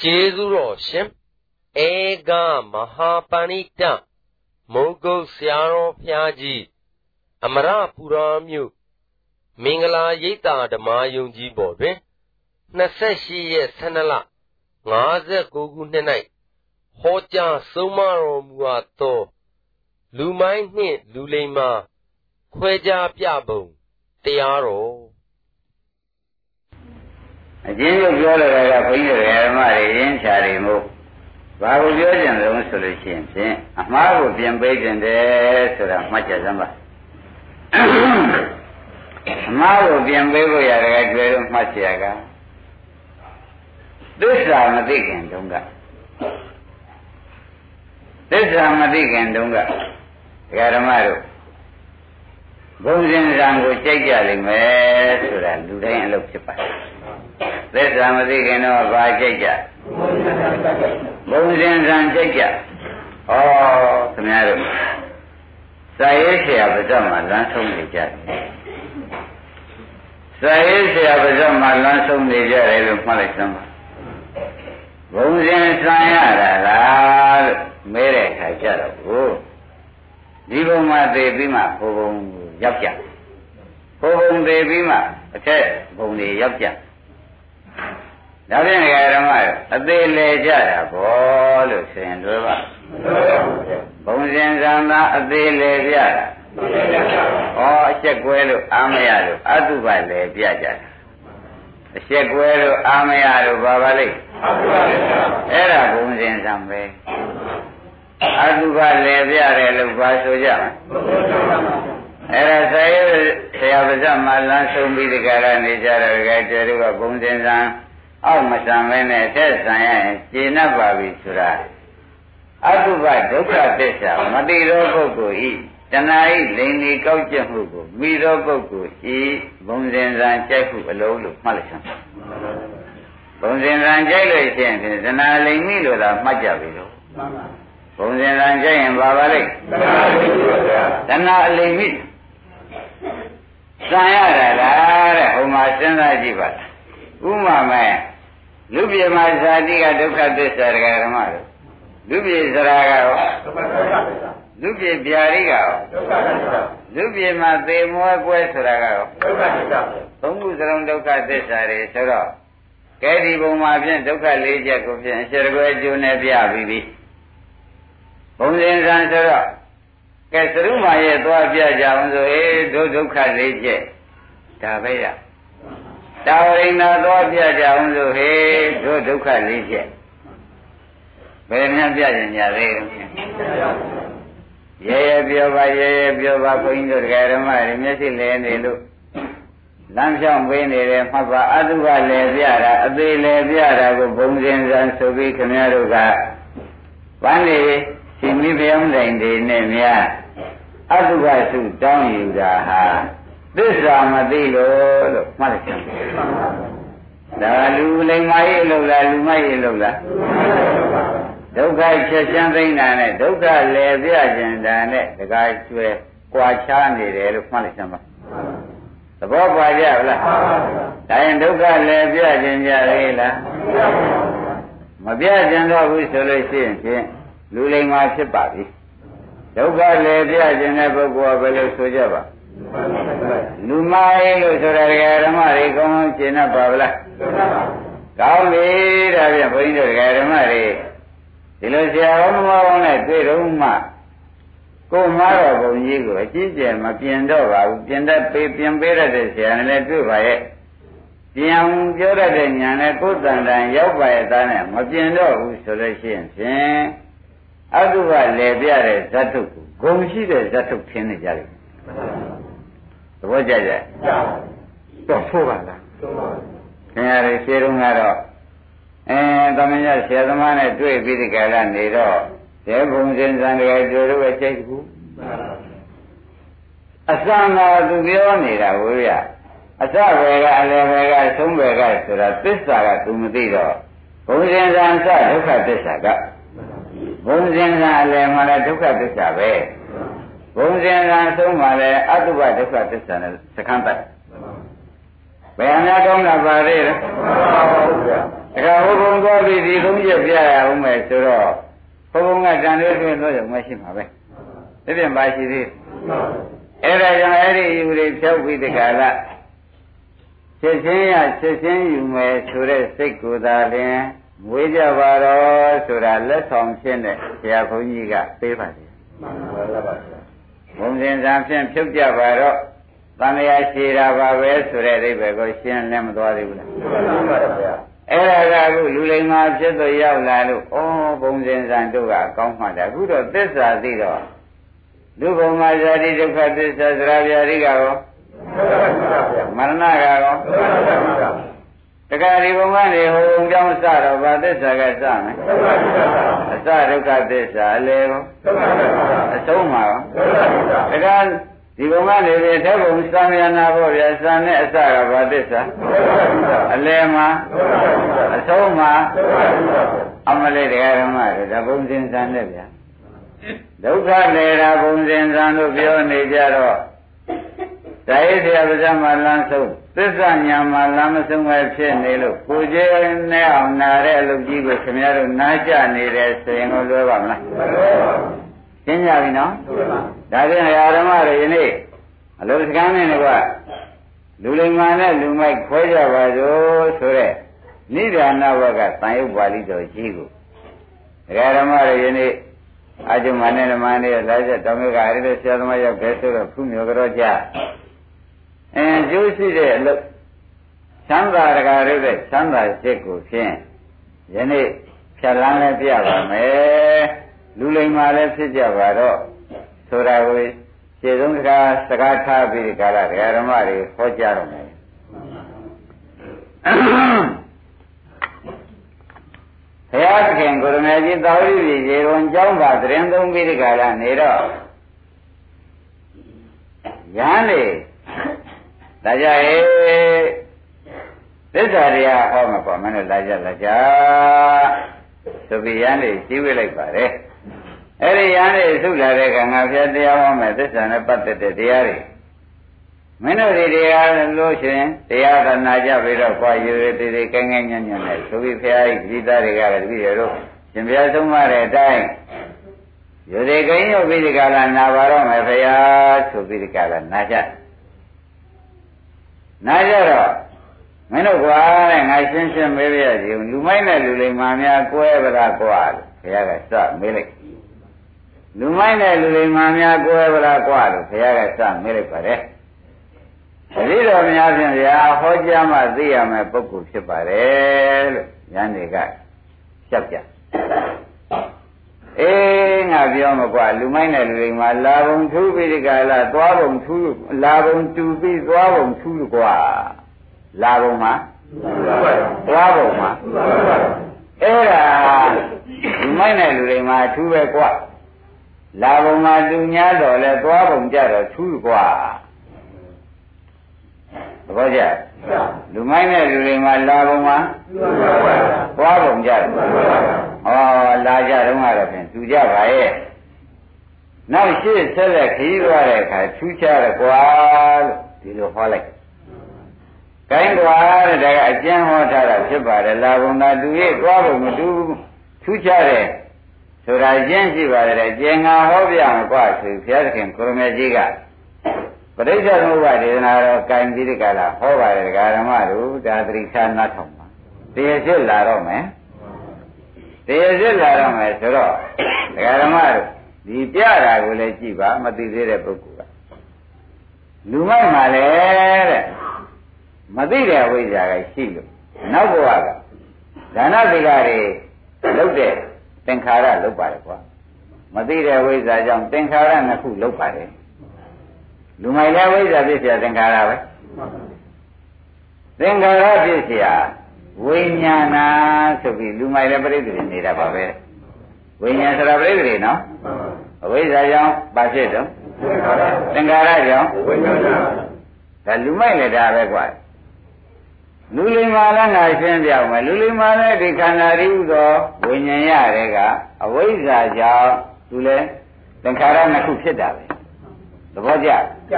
ကျေးဇူးတော်ရှင်ဧကမဟာပဏိတမုဂုတ်ဆရာတော်ဖျားကြီးအမရပူရာမြို့မင်္ဂလာရိပ်သာဓမ္မယုံကြီးပေါ်တွင်28ရက်12လ59ခုနှစ်၌ဟောကြားဆုံးမတော်မူအပ်သောလူမိုင်းနှင့်လူလိမ္မာခွဲခြားပြပုံတရားတော် အကျဉ်းချုပ်ပြောလိုတာကဘုန်းကြီးတွေဓမ္မတွေရင်းချာတွေမို့ဘာကိုပြောကြင်လုံးဆိုလို့ရှိရင်ဖြင့်အမှားကိုပြင်ပေးကြတယ်ဆိုတာမှတ်ချက်စမ်းပါအမှားကိုပြင်ပေးဖို့ရတယ်ကျွဲတော့မှတ်ချရကသစ္စာမသိခင်တုန်းကသစ္စာမသိခင်တုန်းကဒကာဓမ္မတို့ဘုံစဉ်ဇံကိုကြိုက်ကြလိမ့်မယ်ဆိုတာလူတိုင်းအလုပ်ဖြစ်ပါတယ် သစ္စာမသိခင်တော့ဘာကြိတ်ကြဘုံစဉ်ဆံကြိတ်ကြဩခင်ဗျားတို့စာရေးဆရာပါဇက်မှာလမ်းဆုံးနေကြတယ်စာရေးဆရာပါဇက်မှာလမ်းဆုံးနေကြတယ်လို့မှတ်လိုက်စမ်းပါဘုံစဉ်ဆံရတာလားလို့မဲတဲ့အခါကျတော့ဘုဒီဘုံမှာသိပြီးမှဘုံဘုံရောက်ကြဘုံဘုံသိပြီးမှအထက်ဘုံတွေရောက်ကြ ဒါဖြင့်ဓမ္မအသေးလေကြတာဘောလို့ဆိုရင်တို့ပါဘုံစင်သံသာအသေးလေပြတာဩအချက်ကွဲလို့အာမရလို့အတုပလေပြကြတာအချက်ကွဲလို့အာမရလို့ဘာပါလိမ့်အဲ့ဒါဘုံစင်သံပဲအတုပလေပြတယ်လို့ဘာဆိုကြမလဲအဲ့ဒါဆရာဆရာပါဇမလန်းဆုံးပြီးဒီကရနေကြတယ်ကြဲကျဲတို့ကဘုံစင်သံ အောက်မဆံမဲနဲ့အထက်ဆံရရင်ကျေနပ်ပါပြီဆိုတာအတုပဒုက္ခသစ္စာမတိသောပုဂ္ဂိုလ်ဤတဏှာဤလိန်ဒီကောက်ကျက်မှုကိုမိသောပုဂ္ဂိုလ်ဤဘုံစင်စံကြိုက်မှုအလုံးလို့မှတ်လိုက်စမ်းဘုံစင်စံကြိုက်လို့ရှိရင်တဏှာလိန်မိလို့သာမှတ်ကြပြီလို့ဘုံစင်စံကြိုက်ရင်ဘာပါလိမ့်တဏှာအလိန်မိစံရတာလားတဲ့ဟိုမှာစဉ်းစားကြည့်ပါဥမာမဲ့ လူပြေမှာဇာတိကဒုက္ခသစ္စာဒကာဓမ္မတို့လူပြေစရာကရောလူပြေဗျာရိကရောလူပြေမှာသေမွဲပွဲဆိုတာကရောသုံးခုစလုံးဒုက္ခသစ္စာတွေဆိုတော့ကဲဒီဘုံမှာဖြင့်ဒုက္ခလေးချက်ကိုဖြင့်အရှရကွဲကျိုးနဲ့ပြပြီးပြီဘုံစဉ်ဆံဆိုတော့ကဲသရုမာရဲ့သွားပြကြအောင်ဆိုအေးဒုဒုက္ခလေးချက်ဒါပဲရ တာဝရိဏသောပြကြအောင်ဆိုဟေတို့ဒုက္ခလေးချက်ဘယ်နှပြကြညာသေးရဲရဲပြောပါရဲရဲပြောပါဘုန်းကြီးတို့တရားဓမ္မတွေမျက်စိလဲနေလို့လမ်းဖြောင်းပေးနေတယ်မှတ်ပါအတုကလည်းပြတာအသေးလည်းပြတာကိုဘုံစင်စံဆိုပြီးခင်ဗျားတို့ကပန်းနေရှင်မိဖျောင်းတိုင်တွေနဲ့များအတုကစုတောင်းယူတာဟာ သစ္စာမသိလို့လို့မှတ်လိုက်တယ်ဒါလူလိမ္မာရေးလို့လားလူမရေးလို့လားဒုက္ခချက်ချင်းသိနေတာနဲ့ဒုက္ခလည်ပြခြင်းတာနဲ့တခါကျွဲကွာချားနေတယ်လို့မှတ်လိုက်စမ်းပါသဘောပါကြဗလားဒါရင်ဒုက္ခလည်ပြခြင်းကြလေလားမပြခြင်းတော့ဘူးဆိုလို့ရှိရင်ဖြင့်လူလိမ္မာဖြစ်ပါပြီဒုက္ခလည်ပြခြင်းတဲ့ပုဂ္ဂိုလ်ကဘယ်လိုဆိုကြပါ လူမိုင်းလို့ဆိုတာဓမ္မတွေကောင်းကောင်းရှင်းတတ်ပါဗလားကောင်းပြီဒါပြန်ဘုန်းကြီးတို့ဓမ္မတွေဒီလိုဆရာတော်မမောင်းနဲ့တွေ့တော့မှကိုမားတော်ဘုံကြီးကိုအကြီးကျယ်မပြင်တော့ပါဘူးပြင်တတ်ပေးပြင်ပေးရတဲ့ဆရာနဲ့လည်းတွေ့ပါရဲ့ပြန်ပြောရတဲ့ညာနဲ့ကိုယ်တန်တန်ရောက်ပါရဲ့သားနဲ့မပြင်တော့ဘူးဆိုလို့ရှိရင်ဖြင့်အတုကလည်းပြတဲ့ဇတ်တုကိုဂုံရှိတဲ့ဇတ်တုထင်းနေကြတယ် ဘောကြကြတော့ဖို့ပါလားခင်ဗျားတွေရှင်းတော့ကတော့အဲသမဏေဆရာသမားနဲ့တွေ့ပြီးဒီကရနေတော့ဒေဘုံစင်စံတွေတို့တို့ပဲစိတ်ကူအစံတော်သူပြောနေတာကိုရအစဘယ်ကအလယ်ဘယ်ကဆုံးဘယ်ကဆိုတာသစ္စာကသူမသိတော့ဘုံစင်စံစဒုက္ခသစ္စာကဘုံစင်စံအလယ်မှာလည်းဒုက္ခသစ္စာပဲ ဘုံစင်ကအဆုံးမှာလည်းအတုပဒုက္ခသစ္စာနဲ့စခန်းပတ်ဘယ်အများကောင်းတာပါသေးလဲဒါကဟိုဘုံသွားပြီးဒီသုံးချက်ပြရအောင်မယ်ဆိုတော့ဟိုဘုံကတန်လေးတွင်တော့ရုံမရှိမှာပဲဒီပြင်ပါရှိသေးအဲ့ဒါကြောင့်အဲ့ဒီယူတွေဖြောက်ပြီးတခါလားချက်ချင်းရချက်ချင်းယူမယ်ဆိုတဲ့စိတ်ကိုယ်သာလင်မွေးကြပါတော့ဆိုတာလက်ဆောင်ဖြစ်တဲ့ဆရာဘုန်းကြီးကပေးပါတယ်မှန်ပါပါ ဘုံစင်စာဖြင့်ဖြုတ်ကြပါတော့တန်လျာရှိတာပါပဲဆိုတဲ့အိဗယ်ကိုရှင်းလင်းမသွားသေးဘူးလားမှန်ပါပါဗျာအဲ့ဒါကအခုလူလိမ္မာဖြစ်တော့ရောက်လာလို့ဩဘုံစင်စာတို့ကအကောင်းမှတာအခုတော့သစ္စာသိတော့လူဘုံမှာဇာတိဒုက္ခသစ္စာသရဗျာတိကရောမရဏကရော တခါဒီဘုံကနေဟိုဘုံကြောင်းစတော့ဗာသစ္စာကစမယ်အစဒုက္ခသစ္စာအလေရောအဆုံးမှာရောတခါဒီဘုံကနေပြီးထက်ဘုံသံယနာဖို့ဗျာသံနဲ့အစကဗာသစ္စာအလေမှာအဆုံးမှာအမလေးတရားဓမ္မတွေဒါဘုံစင်စံနဲ့ဗျာဒုက္ခနေတာဘုံစင်စံလို့ပြောနေကြတော့ ဒါရေးဆရာပါဇမလန်းဆုံးသစ္စာညာမှာလမ်းမဆုံးပဲဖြစ်နေလို့ကိုကျဲနဲ့အောင်နာတဲ့အလုပ်ကြီးကိုခင်ဗျားတို့နားကြနေတယ်ဆိုရင်ကိုလွယ်ပါမလားရှင်းကြပြီနော်ဒါဖြင့်အာရမတွေယနေ့အလုပ်စကမ်းနဲ့ကလူလိမ္မာနဲ့လူမိုက်ခွဲကြပါစို့ဆိုတဲ့နိဒာနဘကသံယုတ်ပါဠိတော်ကြီးကိုအာရမတွေယနေ့အကျုံမနဲ့ဓမ္မနဲ့လာချက်တောင်းမြကအဲ့ဒီဆရာသမားရောက်ခဲ့ဆိုတော့ဖူးမြော်ကြောကြ အဲကျိုးရှိတဲ့အလုပ်သံသာရကရုပ်တဲ့သံသာစိတ်ကိုဖြင့်ယနေ့ဖြတ်လန်းလည်းပြပါမယ်လူလိမ္မာလည်းဖြစ်ကြပါတော့ဆိုတာကိုခြေဆုံးစကားစကားထားပြီးဒီကာလဓမ္မတွေဟောကြားတော့မယ်ဘုရားသခင်ကိုရမေကြီးသာဝတိပြည်ရေဝန်ကျောင်းပါသတင်းသုံးပြီးဒီကာလနေတော့ရဟန်း လေဒါကြရဲ့သစ္စာတရားဟောမှာပေါ့မင်းတို့လာကြလာကြဆိုပြီးရဟန်းလေကြီးဝေးလိုက်ပါတယ်အဲ့ဒီရဟန်းလေသုလာတဲ့ကငါဖျက်တရားဟောမယ်သစ္စာနဲ့ပတ်သက်တဲ့တရားတွေမင်းတို့ဒီတရားလို့ရှင်တရားကနာကြပြီးတော့ကြွားယူရတည်တည်ကဲငဲညံ့ညံ့နဲ့ဆိုပြီးဖျားကြီးဒီသားတွေကလည်းတပည့်တွေတို့ရှင်ဘုရားဆုံးမတဲ့အတိုင်းယူရကိန်းရုပ်ပြီးဒီကလာနာပါတော့မယ်ဖျားဆိုပြီးဒီကလာနာကြ နာကြတော့မင်းတို့ကွာတဲ့ငါရှင်းရှင်းမေးပြရစီလူမိုက်နဲ့လူလိမ္မာများကွဲပလားကွာလို့ဘုရားကစမေးလိုက်လူမိုက်နဲ့လူလိမ္မာများကွဲပလားကွာလို့ဘုရားကစမေးလိုက်ပါတယ်တတိတော်များဖြင့်ဗျာဟောကြားမှသိရမယ်ပုဂ္ဂိုလ်ဖြစ်ပါတယ်လို့ဉာဏ်တွေကရှက်ကြ အေးငါပြောမကွာလူမိုက်တဲ့လူတွေမှာလာဘုံထူးပြီးဒီကလာသွားဘုံထူးလာဘုံတူပြီးသွားဘုံထူးကွာလာဘုံမှာသွားဘုံမှာအဲ့ဒါလူမိုက်တဲ့လူတွေမှာထူးပဲကွာလာဘုံမှာတူများတော့လဲသွားဘုံကြတော့ထူးကွာသဘောကျလူမိုင်းတဲ့လူတွေမှာလာပုံမှာသွားပုံကြတယ် ဟောလာကြတော့ကတော့ဖြင့်သူကြပါရဲ့နောက်ရှေ့ဆက်လက်ခီးသွားတဲ့အခါထူးခြားတယ်ကွာလို့ဒီလိုဟောလိုက်ကိုင်းကွာတဲ့ဒါကအကျဉ်းဟောထားတာဖြစ်ပါတယ်လာပုံသာသူရဲ့သွားပုံမတူထူးခြားတယ်ဆိုတာကျင်းရှိပါတယ်ကျင်ငါဟောပြမယ်ကွာဆိုဘုရားသခင်ကိုရမေကြီးကပရိစ္ဆေသမုပ္ပါဒေသနာတော့ကင်ပြီးဒီကလာဟောပါတယ်ဒကာဓမ္မတို့ဒါသတိထားနားထောင်ပါတရားစစ်လာတော့မယ် တရားစစ်လာတော့မယ်ဆိုတော့ဒကာဓမ္မတို့ဒီပြတာကိုလည်းကြည့်ပါမသိသေးတဲ့ပုဂ္ဂိုလ်ကလူမိုက်မှာလေတဲ့မသိတဲ့ဝိဇ္ဇာကရှိလို့နောက်ဘဝကဒါနသီလတွေလုတ်တဲ့သင်္ခါရလုတ်ပါတယ်ကွာမသိတဲ့ဝိဇ္ဇာကြောင့်သင်္ခါရနှစ်ခုလုတ်ပါတယ်လူမိုက်လည်းဝိဇ္ဇာဖြစ်เสียသင်္ခါရပဲသင်္ခါရဖြစ်เสีย ဝိညာဏဆိုပြီးလူမိုက်လည်းပြိတ္တိနေတာပါပဲဝိညာဉ်ဆိုတာပြိတ္တိနော်အဝိဇ္ဇာကြောင့်ဘာဖြစ်တော့သင်္ခါရကြောင့်ဝိညာဏဒါလူမိုက်လည်းဒါပဲကွာလူလိမ္မာလည်းငါရှင်းပြမယ်လူလိမ္မာလည်းဒီခန္ဓာရိဥသောဝိညာဉ်ရတဲ့ကအဝိဇ္ဇာကြောင့်သူလည်းသင်္ခါရနှစ်ခုဖြစ်တာပဲသဘောကျကျ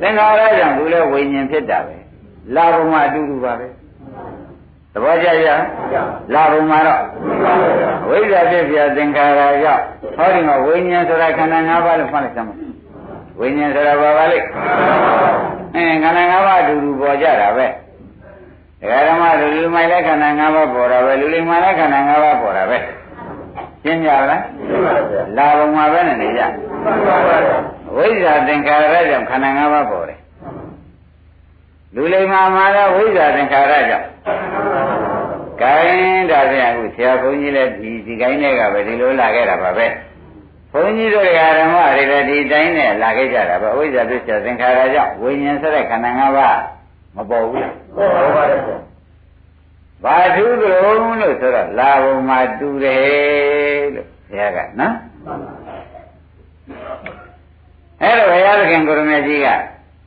သင်္ခါရကြောင့်သူလည်းဝိညာဉ်ဖြစ်တာပဲလာဘုံမှာအတူတူပါပဲသ ဘောကျကြလာဘုံမှာတော့ဝိဇ္ဇာဖြစ်ပြသင်္ခါရကြောင့်ဟောဒီမှာဝိညာဉ်ဆိုတာခန္ဓာ၅ပါးလို့မှတ်လိုက်စမ်းပါဝိညာဉ်ဆိုတာဘာပါလိမ့်အင်းခန္ဓာ၅ပါးအတူတူပေါ်ကြတာပဲဒကာဓမ္မလူလူမိုင်လည်းခန္ဓာ၅ပါးပေါ်တာပဲလူလိမ္မာလည်းခန္ဓာ၅ပါးပေါ်တာပဲရှင်းကြလားလာဘုံမှာပဲနေကြဝိဇ္ဇာသင်္ခါရကြောင့်ခန္ဓာ၅ပါးပေါ်တယ်လူလိမ္မာမှာလည်းဝိဇ္ဇာသင်္ခါရကြောင့် ကိုင်းဒါဖြင့်အခုဆရာဘုန်းကြီးလည်းဒီဒီကိုင်းတွေကပဲဒီလိုလာခဲ့တာပါပဲဘုန်းကြီးတို့ဓမ္မတွေလည်းဒီတိုင်းနဲ့လာခဲ့ကြတာပဲဝိဇ္ဇာသစ္စာသင်္ခါရကြောင့်ဝိညာဉ်ဆိုတဲ့ခန္ဓာ၅ပါးမပေါ်ဘူးလားပေါ်ပါရဲ့ဘာထူးကြုံလို့ဆိုတော့လာဘုံမှာတူတယ်လို့ဘုရားကနော်အဲ့တော့ဘုရားသခင်ကိုရမေကြီးက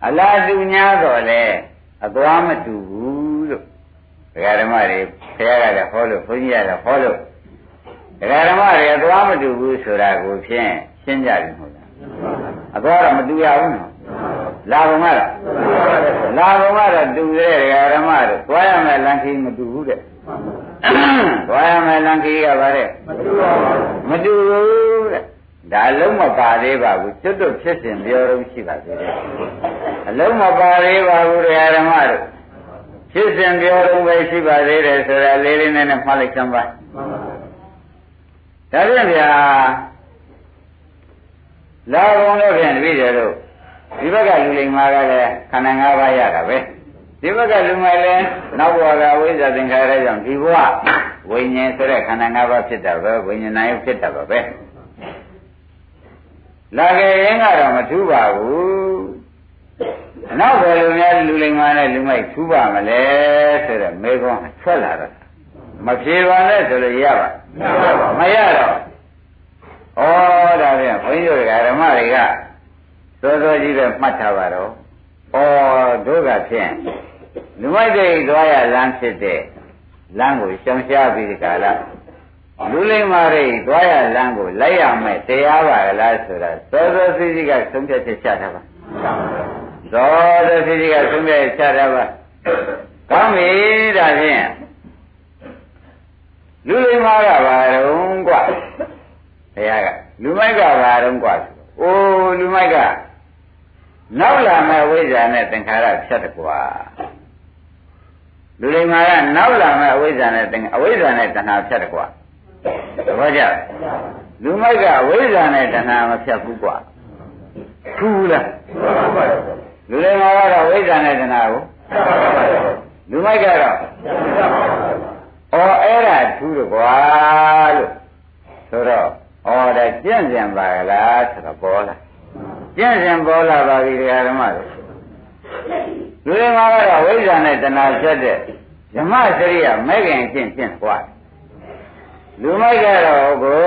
အလားတူညာတော့လေအသွားမတူဘူးလို့ ဒကာဓမ္မတွေဘုရားကလည်းဟောလို့ဘုန်းကြီးကလည်းဟောလို့ဒကာဓမ္မတွေအသွားမတူဘူးဆိုတာကိုဖြင့်ရှင်းကြပြီမဟုတ်လားအသွားတော့မတူရဘူးနော်လာဘုံကတော့လာဘုံကတော့တူတဲ့ဒကာဓမ္မတွေသွားရမယ်လမ်းခီးမတူဘူးတဲ့သွားရမယ်လမ်းခီးကပါတဲ့မတူဘူးတဲ့ဒါအလုံးမပါသေးပါဘူးကျွတ်တွတ်ဖြစ်စဉ်ပြောတော့ရှိပါသေးတယ်အလုံးမပါသေးပါဘူးတရားဓမ္မတို့ ဖြစ်စဉ်ပြောတော့ပဲရှိပါသေးတယ်ဆိုတာလေးလေးနဲ့နဲ့မှတ်လိုက်စမ်းပါဒါဖြင့်ဗျာလာဘုံလို့ဖြင့်တပည့်တယ်တို့ဒီဘက်ကလူလိမ္မာကလည်းခန္ဓာ၅ပါးရတာပဲဒီဘက်ကလူမိုင်လည်းနောက်ဘဝကဝိဇ္ဇာသင်္ခါရကြောင့်ဒီဘဝဝိညာဉ်ဆိုတဲ့ခန္ဓာ၅ပါးဖြစ်တာပဲဝိညာဉ်နာယဖြစ်တာပါပဲလာခဲ့ရင်ကတော့မထူးပါဘူး နောက်ဘယ်လိုများလူလိမ္မာနဲ့လူမိုက်ထူးပါမလဲဆိုတော့မေခွန်းထွက်လာတော့မဖြေပါနဲ့ဆိုလို့ရပါမရတော့ဩဒါပြန်ဘုန်းကြီးတို့ဓမ္မတွေကစောစောကြီးပဲမှတ်ထားပါတော့ဩတို့ကဖြင့်လူမိုက်တဲ့သွားရလမ်းဖြစ်တဲ့လမ်းကိုရှောင်ရှားပြီးဒီကလာလူလိမ္မာတွေသွားရလမ်းကိုလိုက်ရမယ်တရားပါလားဆိုတာသောသောစီစီကသုံးဖြတ်ချက်ချထားပါ သောသောစီစီကသုံးဖြတ်ချထားပါကောင်းပြီဒါဖြင့်လူလိမ္မာကဘာတုံးกว่าဘုရားကလူမိုက်ကဘာတုံးกว่าအိုးလူမိုက်ကနောက်လာမဲ့ဝိဇ္ဇာနဲ့သင်္ခါရဖြတ်တကွာလူလိမ္မာကနောက်လာမဲ့အဝိဇ္ဇာနဲ့သင်္ခါအဝိဇ္ဇာနဲ့တဏှာဖြတ်တကွာသဘောကျလူမိုက်ကဝိဇ္ဇာနဲ့တဏှာမဖြတ်ဘူးกว่าထူးလား လူတွေမှာကတော့ဝိဇ္ဇာနဲ့တဏှာကိုလူမိုက်ကတော့အော်အဲ့ဒါထူးတော့ကွာလို့ဆိုတော့အော်ဒါကျင့်စဉ်ပါလားဆိုတော့ပေါ်လာကျင့်စဉ်ပေါ်လာပါပြီဓမ္မတို့လူတွေမှာကတော့ဝိဇ္ဇာနဲ့တဏှာဖြစ်တဲ့ဓမ္မစရိယမဲခင်ကျင့်ကျင့်သွားတယ်လူမိုက်ကတော့ကို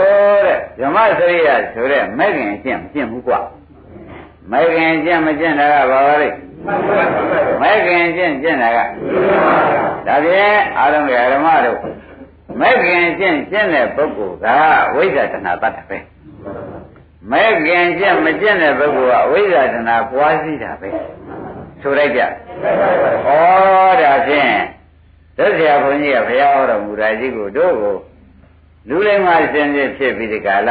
တဲ့ဓမ္မစရိယဆိုတဲ့မဲ့ခင်အကျင့်မကျင့်ဘူးကွာ မဲ့ခင်အကျင့်မကျင့်တာကဘာပါလဲမဲ့ခင်အကျင့်ကျင့်တာကဒါဖြင့်အာရုံရဓမ္မတို့မဲ့ခင်အကျင့်ကျင့်တဲ့ပုဂ္ဂိုလ်ကဝိဇ္ဇာတဏှာတတ်တယ်ပဲမဲ့ခင်ကျင့်မကျင့်တဲ့ပုဂ္ဂိုလ်ကဝိဇ္ဇာတဏှာပွားစီးတာပဲဆိုလိုက်ကြဩဒါဖြင့်သက်ဆရာဘုန်းကြီးကဘုရားဟောတော်မူတာကြီးကိုတို့ကိုလူလိမ္မာရှင်ဖြစ်ဖြစ်ပြီးဒီကာလ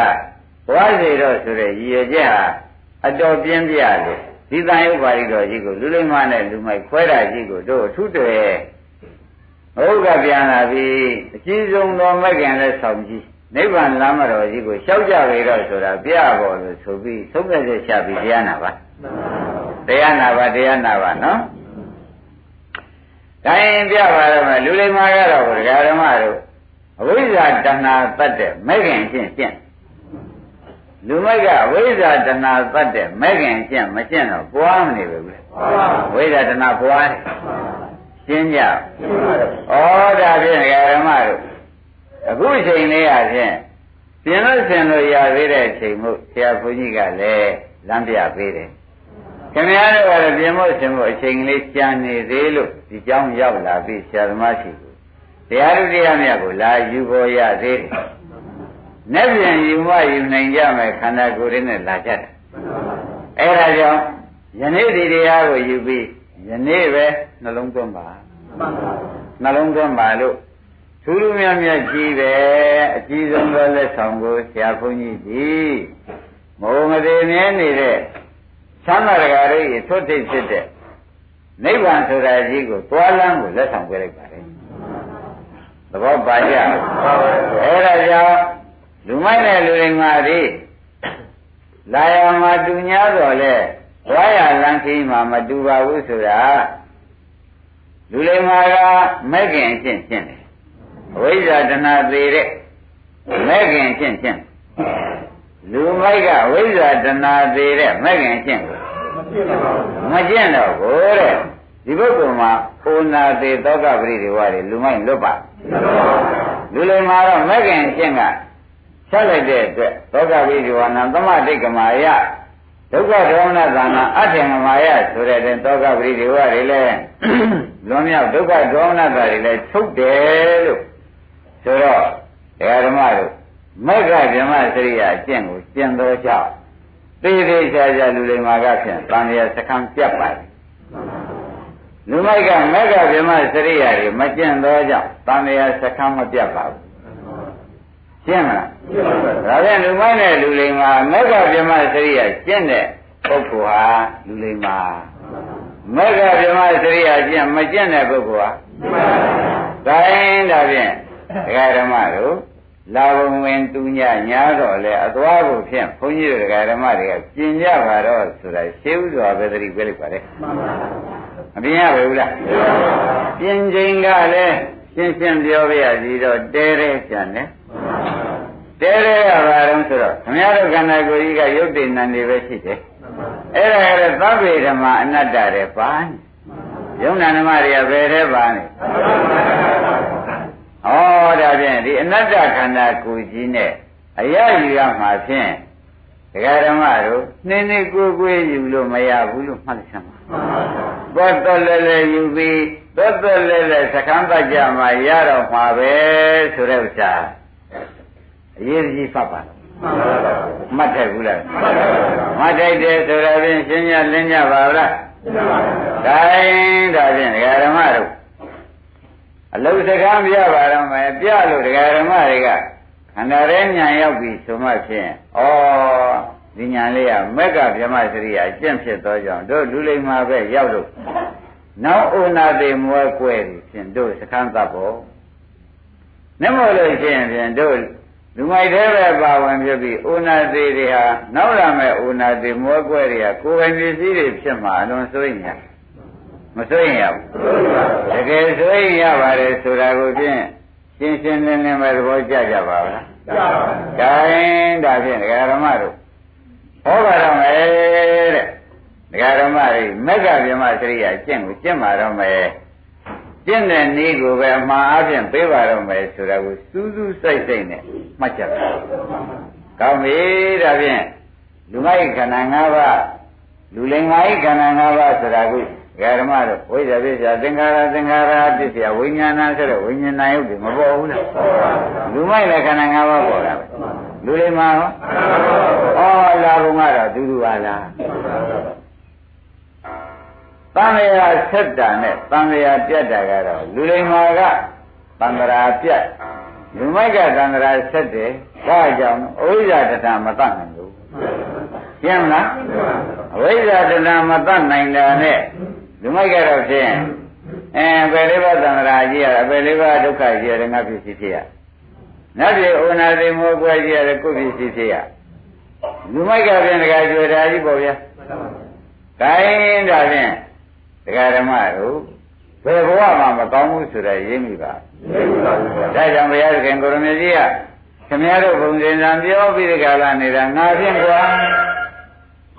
ဘွားစီတော့ဆိုတဲ့ရည်ရွယ်ချက်ဟာ အတော်ပြင်းပြတယ်ဒီတန်ရုပ်ပါဠိတော်ကြီးကိုလူလိမ္မာနဲ့လူမိုက်ခွဲတာကြီးကိုတို့အထုတယ်ဘုရားပြန်လာပြီအကြီးဆုံးတော်မဂ္ဂင်နဲ့ဆောင်ကြီးနိဗ္ဗာန်လမ်းမတော်ကြီးကိုရှောက်ကြလေတော့ဆိုတာပြပေါ်လို့ဆိုပြီးသုံးဖြတ်ချက်ချပြီးတရားနာပါတရားနာပါတရားနာပါနော်ဒါရင်ပြပါတော့မယ်လူလိမ္မာကတော့ဓမ္မတို့အဝိဇ္ဇာတဏှာတတ်တဲ့မဂ္ဂင်ချင်းပြင့် လူမိုက်ကဝိဇ္ဇာတဏှာတတ်တဲ့မဲ့ခင်ကျင့်မကျင့်တော့ပွားမနေဘူးလေဝိဇ္ဇာတဏှာပွားတယ်ရှင်းကြဩဒါဖြင့်ဓမ္မတို့အခုအချိန်လေးရဖြင့်ပြင်လို့ဆင်လို့ရသေးတဲ့အချိန်မို့ဆရာဘုန်းကြီးကလည်းလမ်းပြပေးတယ်ခင်ဗျားတို့ကလည်းပြင်ဖို့ဆင်ဖို့အချိန်လေးကြာနေသေးလို့ဒီเจ้าရောက်လာပြီဆရာသမားရှိကိုတရားဥတရားမြတ်ကိုလာယူပေါ်ရသေးတယ်။ နဲ့ပြန်ယူမယူနိုင်ကြမယ်ခန္ဓာကိုယ်ရင်းနဲ့လာကြတယ်။အဲဒါကြောင့်ယနေ့ဒီတရားကိုယူပြီးယနေ့ပဲနှလုံးသွင်းပါ။နှလုံးသွင်းပါလို့သူလူမြတ်မြတ်ကြီးပဲအကြီးဆုံးသောလက်ဆောင်ကိုဆရာဘုန်းကြီးကြီးမောမသေးမြဲနေတဲ့သံဃာရဂရိထွတ်ထိပ်ဖြစ်တဲ့နိဗ္ဗာန်ဆိုတာကြီးကိုတွားလန်းကိုလက်ဆောင်ပေးလိုက်ပါတယ်သဘောပါကြအဲ့ဒါကြောင့် လူမိုက်တဲ့လူတွေမှာဒီလာရမှာတူ냐တော့လေသွားရလန်းခင်းမှာမတူပါဘူးဆိုတာလူလိမ္မာကမဲ့ခင်အချင်းချင်းတယ်အဝိဇ္ဇာတဏသေးတဲ့မဲ့ခင်အချင်းချင်းလူမိုက်ကဝိဇ္ဇာတဏသေးတဲ့မဲ့ခင်အချင်းကိုမကျင့်တော့ဘူးတဲ့ဒီပုဂ္ဂိုလ်မှာဩနာသေးသောကပရိဒီဝါတွေလူမိုက်လွတ်ပါလူလိမ္မာတော့မဲ့ခင်အချင်းက ဆက်လိုက်တဲ့အတွက်သောကပရိဒီဝါနာသမတိတ်ကမာယဒုက္ခဒေါမနသာနာအထင်ကမာယဆိုတဲ့တဲ့သောကပရိဒီဝါတွေလည်းလွန်မြောက်ဒုက္ခဒေါမနသာတွေလည်းထုတ်တယ်လို့ဆိုတော့ဒကာဓမ္မတို့မက္ခဗြဟ္မစရိယာအကျင့်ကိုကျင့်တော်ကြောင့်သေသေးချာချာလူလိမ္မာကဖြင့်တန်ရစကံပြတ်ပါတယ်လူမိုက်ကမက္ခဗြဟ္မစရိယာတွေမကျင့်တော်ကြောင့်တန်ရစကံမပြတ်ပါဘူး ရှင်းမလားဒါဖြင့်လူမိုက်နဲ့လူလိမ္မာမက္ခဗြဟ္မစရိယာကျင့်တဲ့ပုဂ္ဂိုလ်ဟာလူလိမ္မာမက္ခဗြဟ္မစရိယာကျင့်မကျင့်တဲ့ပုဂ္ဂိုလ်ဟာဒါရင်ဒါဖြင့်ဒကာဓမ္မတို့လာဘုံဝင်တူညညာတော့လေအသွားကိုဖြင့်ဘုန်းကြီးတို့ဒကာဓမ္မတွေကပြင်ကြပါတော့ဆိုတာရှင်းဥစွာပဲသတိပေးလိုက်ပါလေမပြင်ရပါဘူးလားပြင်ချိန်ကလည်းရှင်းရှင်းပြောပြရစီတော့တဲတဲကြံတယ် တဲတဲကဘာလို့ဆိုတော့ခမရတို့ခန္ဓာကိုယ်ကြီးကရုပ်တည်နံနေပဲရှိတယ်အဲ့ဒါကလည်းသဗ္ဗေဓမ္မအနတ္တတဲ့ပါယုံနာဓမ္မတွေကဘယ်ထဲပါနေဩဒါဖြင့်ဒီအနတ္တခန္ဓာကိုယ်ကြီးနဲ့အရယူရမှာဖြင့်ဒကာဓမ္မတို့နှင်းနှင်းကိုယ်ကိုယ်ယူလို့မရဘူးလို့မှတ်ချင်ပါဘောတော်လဲလဲယူပြီးတော်တော်လဲလဲသခန်းတကြမှာရတော့မှာပဲဆိုတဲ့ဥစ္စာ အရေးကြီးဖတ်ပါမှတ်ထိုက်ဘူးလားမှတ်ထိုက်တယ်ဆိုတော့ဖြင့်ရှင်းရလင်းကြပါလားဒါရင်ဒါဖြင့်ဒကာဓမ္မတို့အလုစကားပြပါတော့မယ်ပြလို့ဒကာဓမ္မတွေကခန္ဓာရဲညာရောက်ပြီဆိုမှဖြင့်ဩဒီညာလေးကမက်ကဗြဟ္မစရိယာအကျင့်ဖြစ်သောကြောင့်တို့လူလိမ္မာပဲရောက်လို့နောက်ဩနာတိမွဲကွဲပြီဖြင့်တို့စခန်းသတ်ဖို့နမို့လို့ရှိရင်ဖြင့်တို့ လူမိုက်သေးပဲပါဝင်ဖြစ်ပြီးဩနာတိတွေဟာနောက်လာမဲ့ဩနာတိမွဲကွဲတွေကကိုယ်ပိုင်ပစ္စည်းတွေဖြစ်မှာအလွန်ဆိုရင်မစိုးရင်ရဘူးတကယ်စိုးရင်ရပါတယ်ဆိုတာကိုဖြင့်ရှင်းရှင်းလင်းလင်းပဲသဘောကျကြပါလားကျပါပါဒါရင်ဒါဖြင့်ဒကာဓမ္မတို့ဟောပါတော့မယ်တဲ့ဒကာဓမ္မတွေမက္ကဗြဟ္မစရိယာကျင့်ကိုကျင့်ပါတော့မယ် ကျင့်တဲ့နည်းကိုပဲအမှားအပြင်ပေးပါတော့မယ်ဆိုတာကိုစူးစူးစိုက်စိုက်နဲ့မှတ်ကြပါကောင်းပြီဒါဖြင့်လူမိုက်ခန္ဓာ၅ပါးလူလိင်္ဂါဤခန္ဓာ၅ပါးဆိုတာကိုဓမ္မတို့ဝိဇ္ဇာပစ္စယသင်္ခါရသင်္ခါရပစ္စယဝိညာဏဆိုတဲ့ဝိညာဏယုတ်တွေမပေါ်ဘူးလားလူမိုက်လည်းခန္ဓာ၅ပါးပေါ်တာပဲလူတွေမှာရောဩလာဘုံကတော့ဒူးဒူပါလား တန်လျာဆက်တာနဲ့တန်လျာပြတ်တာကတော့လူတွေမှာကတန်ត្រာပြတ်လူမိုက်ကတန်ត្រာဆက်တယ်ဒါကြောင့်ဩဇာတထမတတ်နိုင်ဘူးရှင်းမလားအဝိဇ္ဇာတဏမတတ်နိုင်တာနဲ့လူမိုက်ကတော့ဖြင့်အဲဘယ်လေးပါးသံဃာကြီးရဘယ်လေးပါးဒုက္ခကြီးရငါဖြစ်စီဖြစ်ရနတ်ပြည်ဩနာသိမောကွယ်ကြီးရကိုဖြစ်စီဖြစ်ရလူမိုက်ကဖြင့်တခါကျွေတာကြီးပေါ့ဗျာဒါရင်ဒါဖြင့် တရားဓမ္မတို့ဘယ်ဘဝမှာမကောင်းဘူးဆိုတဲ့ရင်းမိပါဒါကြောင့်ဘုရားသခင်ကိုရမကြီးကခင်ဗျားတို့ဘုံစင်စံပြောပြီးဒီကလာနေတာငါဖြင့်ကွာ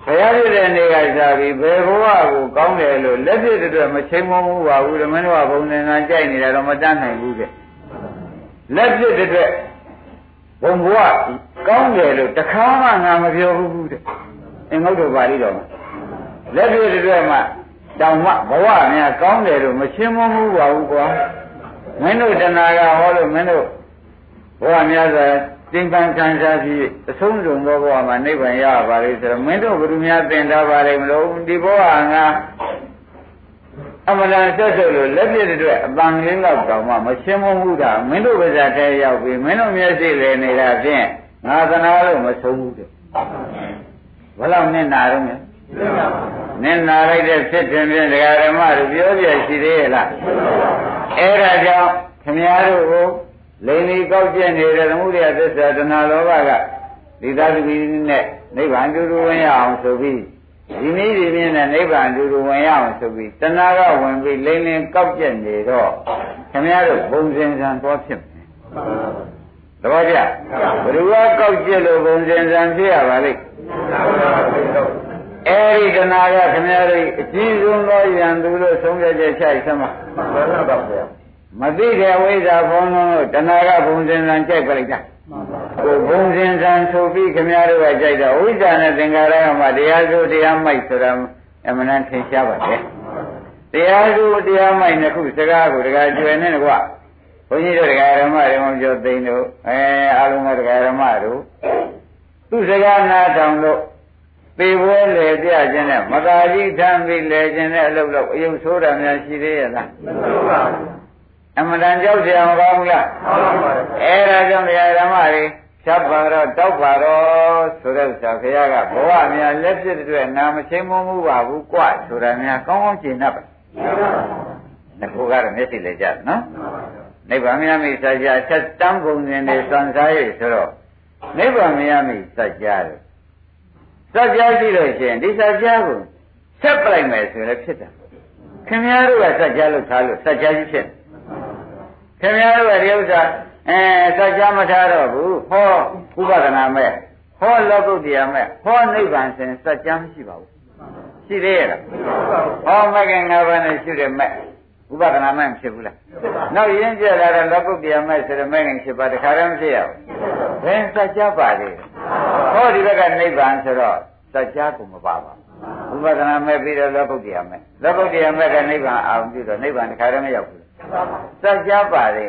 ဘုရားပြတဲ့နေ့ကစားပြီးဘယ်ဘဝကိုကောင်းတယ်လို့လက်ပြတဲ့အတွက်မချိန်မမှုပါဘူးဓမ္မတော်ကဘုံသင်္ကန်းကြိုက်နေတာတော့မတတ်နိုင်ဘူးတဲ့လက်ပြတဲ့အတွက်ဘုံဘဝကောင်းတယ်လို့တခါမှငါမပြောဘူးတဲ့အင်္ဂုတ္တပါဠိတော်မှာလက်ပြတဲ့အတွက်မှ တောင်မှဘဝများကောင်းတယ်လို့မရှင်းမမှုပါဘူးကွာမင်းတို့တဏှာကဟောလို့မင်းတို့ဘဝများစွာသင်္ကန်းခံစားပြီးအဆုံးစုံသောဘဝမှာနိဗ္ဗာန်ရပါလေဆိုတော့မင်းတို့ဘုရားများသင်ထားပါလေမလို့ဒီဘဝငါအမှန်တန်ဆက်ဆုပ်လို့လက်ပြည့်တဲ့အတွက်အပန်းကလေးတော့တောင်မှမရှင်းမမှုတာမင်းတို့ပါဇာထဲရောက်ပြီမင်းတို့မျက်စိလေနေတာဖြင့်ငါသနာလို့မဆုံးဘူးတဲ့ဘယ်လောက်နဲ့နာတော့မြဲ နင်နာလိုက်တဲ့ဖြစ်တင်ဖြင့်ဒကာဓမ္မတို့ပြောပြရှိသေးရဲ့လားအဲ့ဒါကြောင့်ခင်ဗျားတို့ကိုလိန်ဒီကောက်ကျက်နေတဲ့သမှုရိယသစ္စာတဏှာလောဘကဒီသာသမီနဲ့နိဗ္ဗာန်တူတူဝင်ရအောင်ဆိုပြီးဒီနည်းဒီမြင်နဲ့နိဗ္ဗာန်တူတူဝင်ရအောင်ဆိုပြီးတဏှာကဝင်ပြီးလိန်လင်းကောက်ကျက်နေတော့ခင်ဗျားတို့ဘုံစင်စံသွားဖြစ်မယ်သဘောကျဘယ်သူကကောက်ကျက်လို့ဘုံစင်စံဖြစ်ရပါလိမ့် အဲဒီတဏှာကခင်ဗျားတို့အကြီးဆုံးသောယံသူလို့ဆုံးဖြတ်ချက်ချိုက်သမှာမှန်ပါပါဗျာမသိတဲ့ဝိဇ္ဇာဘုံလုံးလို့တဏှာကဘုံစင်စံကြိုက်ပြလိုက်တာကိုဘုံစင်စံဆိုပြီးခင်ဗျားတို့ကကြိုက်တော့ဝိဇ္ဇာနဲ့သင်္ခါရကမှတရားစိုးတရားမိုက်ဆိုတာအမှန်တန်ထင်ရှားပါတယ်တရားစိုးတရားမိုက်နှစ်ခုစကားကိုတကကျွယ်နေကွာဘုန်းကြီးတို့တရားဓမ္မတွေမှပြောသိန်းတို့အဲအလုံးစုံတရားဓမ္မတို့သူစကားနားထောင်လို့ ပေပွဲလေပြခြင်းနဲ့မသာကြီးထမ်းပြီးလေခြင်းနဲ့အလုပ်လုပ်အယုတ်ဆိုးတာများရှိသေးရဲ့လားမရှိပါဘူးအမှန်တန်ကြောက်ကြမကောင်းဘူးလားဟုတ်ပါဘူးအဲဒါကြောင့်တရားဓမ္မတွေဖြတ်ပါတော့တောက်ပါတော့ဆိုတဲ့ဥစ္စာခရကဘဝများလက်ဖြစ်တဲ့အတွက်နာမချင်းမမှုပါဘူးကွဆိုတာများကောင်းကောင်းရှင်းတတ်ပါငါကတော့မျက်စိလည်းကြတယ်နော်နိဗ္ဗာန်မြတ်မိစัจ जा ဆက်တန်းပုံစဉ်တွေစွန့်စားရဆိုတော့နိဗ္ဗာန်မြတ်မိစัจ जा တယ် စัจ जा ရှိလို့ရှိရင်ဒီစัจ जा ကိုဆက်ပလိုက်မယ်ဆိုရင်လည်းဖြစ်တယ်ခင်ဗျားတို့ကစัจ जा လို့ထားလို့စัจ जा ကြီးဖြစ်ခင်ဗျားတို့ကဒီဥစ္စာအဲစัจ जा မထားတော့ဘူးဟောဥပဒနာမဲ့ဟောလောကုတ္တရာမဲ့ဟောနိဗ္ဗာန်ဆိုရင်စัจ जा မရှိပါဘူးရှိသေးရဲ့လားဟောမကင်၅ပါးနဲ့ရှိတယ်မဲ့ဥပဒနာမဲ့ဖြစ်ဘူးလားနောက်ရင်းကျက်လာတဲ့လောကုတ္တရာမဲ့ဆိုတဲ့မဲ့ခင်ဖြစ်ပါတခါတည်းမဖြစ်ရဘူးဘယ်စัจ जा ပါလေ ဟောဒီဘက်ကနိဗ္ဗာန်ဆိုတော့စัจ जा ကိုမပါပါဘူးဥပဒနာမဲ့ပြီးတော့လောကုတ္တရာမဲ့လောကုတ္တရာမဲ့ကနိဗ္ဗာန်အောင်ပြီးတော့နိဗ္ဗာန်တခါတည်းမရောက်ဘူးစัจ जा ပါလေ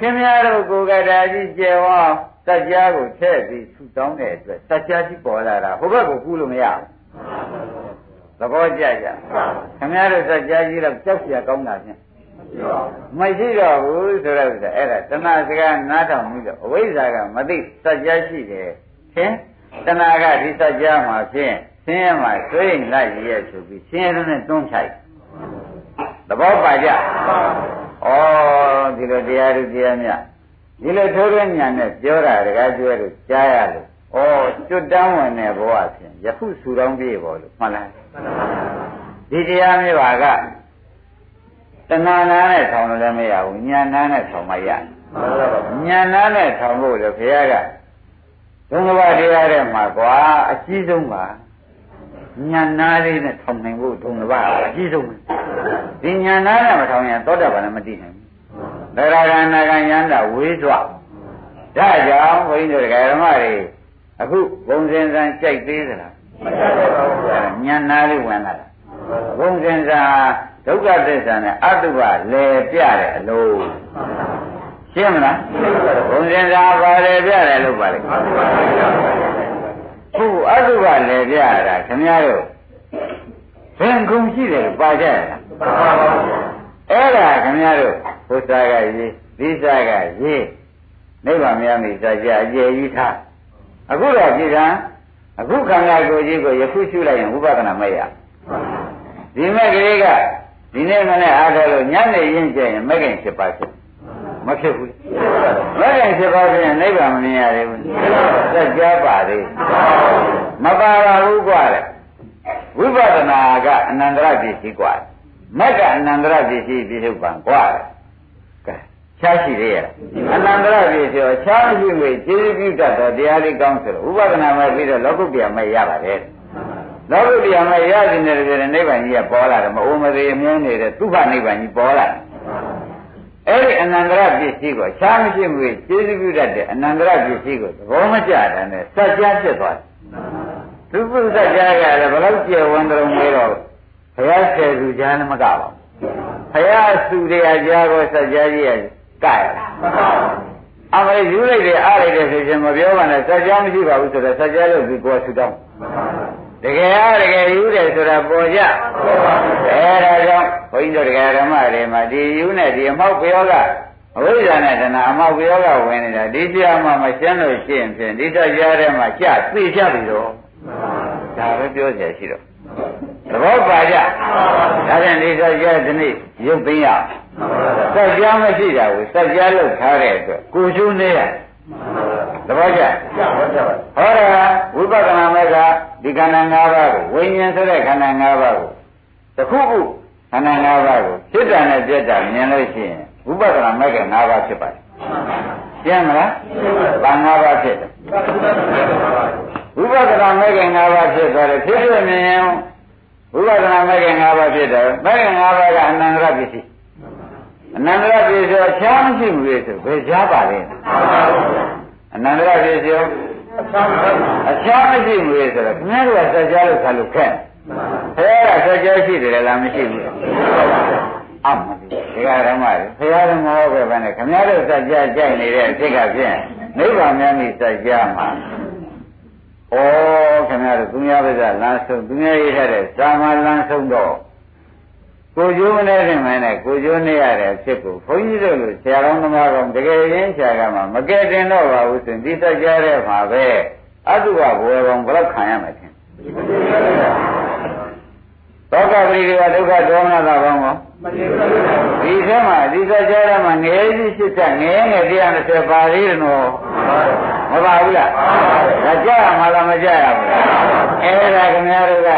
ခင်ဗျားတို့ကိုယ်ကတာကြီးကျေဝါစัจ जा ကိုထည့်ပြီးထူတောင်းတဲ့အတွက်စัจ जा ကြီးပေါ်လာတာဟိုဘက်ကိုကူးလို့မရဘူးသဘောကျကြခင်ဗျားတို့စัจ जा ကြီးတော့ကြောက်เสียကောင်းတာဖြင့် မရှိတော့ဘူးဆိုတော့အဲ့ဒါတဏှာစကားနားထောင်ပြီးတော့အဝိဇ္ဇာကမသိစัจ जा ရှိတယ်ဖြင့်တဏှာကဒီစัจ जा မှာဖြင့်ဆင်းရဲမှာဆွေးရင်လိုက်ရဲ့ဆိုပြီးဆင်းရဲနဲ့တွန်းချိုက်သဘောပါကြဩဒီလိုတရားသူတရားမြတ်ဒီလိုထိုးရညာနဲ့ပြောတာတကားကျွဲလို့ကြားရလို့ဩကျွတ်တန်းဝင်တဲ့ဘဝဖြင့်ယခုဆူတောင်းပြေပေါ်လို့မှန်လားဒီတရားမျိုးပါက တဏှာနာနဲ့ထောင်လို့လည်းမရဘူးညာနာနဲ့ထောင်မှရညာနာနဲ့ထောင်ဖို့လေဘုရားကဒုံဘတရားတဲ့မှာကွာအကြီးဆုံးပါညာနာလေးနဲ့ထောင်နိုင်ဖို့ဒုံဘအကြီးဆုံးဒီညာနာနဲ့မထောင်ရင်သောတာပန်လည်းမတည်နိုင်ဘူးသရဂနာကယန္တာဝေးသွားဒါကြောင့်ဘုန်းကြီးတို့ဓမ္မတွေအခုဘုံစင်စံကြိုက်သေးသလားမကြိုက်ပါဘူးညာနာလေးဝင်လာတာဘုံစင်စံ ဒုက္ခသစ္စာနဲ့အတုပလဲပြတဲ့အလုံးရှင်းမလားဘုံစင်စံပါလဲပြတယ်လို့ပါလေခုအတုပလဲပြတာခင်ဗျားတို့ဘယ်ခုရှိတယ်လို့ပါကြရလားအဲ့ဒါခင်ဗျားတို့ဘုရားကရေးသီစာကရေးနိဗ္ဗာန်များမိစာကြအကျယ်ကြီးထားအခုတော့ပြည်ကံအခုခန္ဓာကိုယ်ကြီးကိုယခုရှုလိုက်ရင်ဝိပဿနာမရဒီမဲ့ကလေးက ဒီနေ့မနေ့အားထုတ်လို့ညနေရင်းကျရင်မဂ္ဂင်7ပါးဖြစ်မဖြစ်ဘူးမဂ္ဂင်7ပါးဖြစ်ရင်နိဗ္ဗာန်မမြင်ရသေးဘူးစัจ जा ပါသေးမပါပါဘူးกว่าလေဝိပဿနာကအနန္တရပစ္စည်းกว่าမက္ကအနန္တရပစ္စည်းပြစ္ဆုတ်ပံกว่าလေကဲရှားရှိသေးရဲ့အနန္တရပစ္စည်းရောရှားမရှိမေကျေးဇူးပြုတတ်တဲ့တရားလေးကောင်းဆိုတော့ဥပဒနာမဲ့ပြီးတော့လောကုတ္တရာမဲ့ရပါတယ် လောကုတ္တရာမဲ့ရခြင်းတဲ့ပြည့်နိဗ္ဗာန်ကြီးကပေါ်လာတယ်မအိုမသေးအမြင်နေတဲ့သုခနိဗ္ဗာန်ကြီးပေါ်လာတယ်အဲ့ဒီအနန္တရပစ္စည်းကိုရှားမရှိမေကျေးဇူးပြုတတ်တဲ့အနန္တရပစ္စည်းကိုသဘောမကျတဲ့နဲ့စัจ जा ဖြစ်သွားတယ်သူပုစัจ जा ကလည်းဘယ်လောက်ကျေဝန်းတော်မဲတော့ဘုရားဆယ်သူကြားနဲ့မကပါဘူးဘုရားစုတရားကြားကိုစัจ जा ကြီးရဲ့ကရအမလေးယူလိုက်တယ်အားလိုက်တယ်ဆိုရင်မပြောပါနဲ့စัจ जा မရှိပါဘူးဆိုတော့စัจ जा လို့ဒီကိုယ်ဆူတောင်း တကယ်အားတကယ်ယူတယ်ဆိုတာပေါ်ကြအဲဒါကြောင့်ဘုန်းကြီးတို့တရားဓမ္မတွေမှာဒီယူနဲ့ဒီအမောက်ပြောကအဝိဇ္ဇာနဲ့တဏှာအမောက်ပြောကဝင်နေတာဒီတရားမှမရှင်းလို့ရှိရင်ဖြင့်ဒီတရားထဲမှာကြသိကြပြီတော့ဒါပဲပြောเสียရှိတော့သဘောပါကြဒါဖြင့်ဒီတရားဒီနေ့ရုပ်သိမ်းရစက်ကြားမရှိတာကိုစက်ကြားလောက်ထားတဲ့အတွက်ကိုကျိုးနေရ သဘောကျဟောတာဝိပဿနာမဲ့ကဒီခန္ဓာ၅ပါးကိုဝိညာဉ်ဆိုတဲ့ခန္ဓာ၅ပါးကိုတခုခုခန္ဓာ၅ပါးကိုစိတ်ဓာတ်နဲ့ပြတ်တာမြင်လို့ရှိရင်ဝိပဿနာမဲ့က၅ပါးဖြစ်ပါတယ်ရှင်းမလားဘာ၅ပါးဖြစ်တယ်ဝိပဿနာမဲ့က၅ပါးဖြစ်သွားတယ်ဖြစ်ဖြစ်မြင်ရင်ဝိပဿနာမဲ့က၅ပါးဖြစ်တယ်မဲ့က၅ပါးကအနန္တရပစ္စည်း အနန္တရပစ္စည်းချားမရှိဘူးလေဆိုဘယ်ချားပါလဲအနန္တရပစ္စည်းအချားမရှိဘူးလေဆိုတော့ခင်ဗျားတို့ကစကြလို့ခါလို့ခက်ဘယ်ကစကြရှိတယ်လားမရှိဘူးအမှန်ဒီကရမတွေဘုရားတော်မဟုတ်ပဲပဲနဲ့ခင်ဗျားတို့စကြကြိုက်နေတဲ့အဖြစ်ကဖြင့်နိဗ္ဗာန်များမိစကြမှာဩခင်ဗျားတို့သူများပါးစလမ်းဆုံးသူများရေးထားတဲ့သာမလမ်းဆုံးတော့ ကိုကျိုးမနေခင်မနဲ့ကိုကျိုးနေရတဲ့အဖြစ်ကိုဘုန်းကြီးတို့လိုဆရာတော်သမားကောင်တကယ်ရင်းဆရာကမှမကဲတင်တော့ပါဘူးဆိုရင်ဒီစကြတဲ့မှာပဲအတုဝဘွယ်ကောင်ဘယ်တော့ခံရမှာထင်သောကပရိဒေဝဒုက္ခဒေါမနတာကောင်းကော ဒီထဲမှာဒီစကြတဲ့မှာငယ်ကြီးရှစ်ဆက်ငယ်ငယ်120ပါသေးတယ်နော်မပါဘူးလားဒါကြရမှာလားမကြရဘူးအဲ့ဒါခင်ဗျားတို့က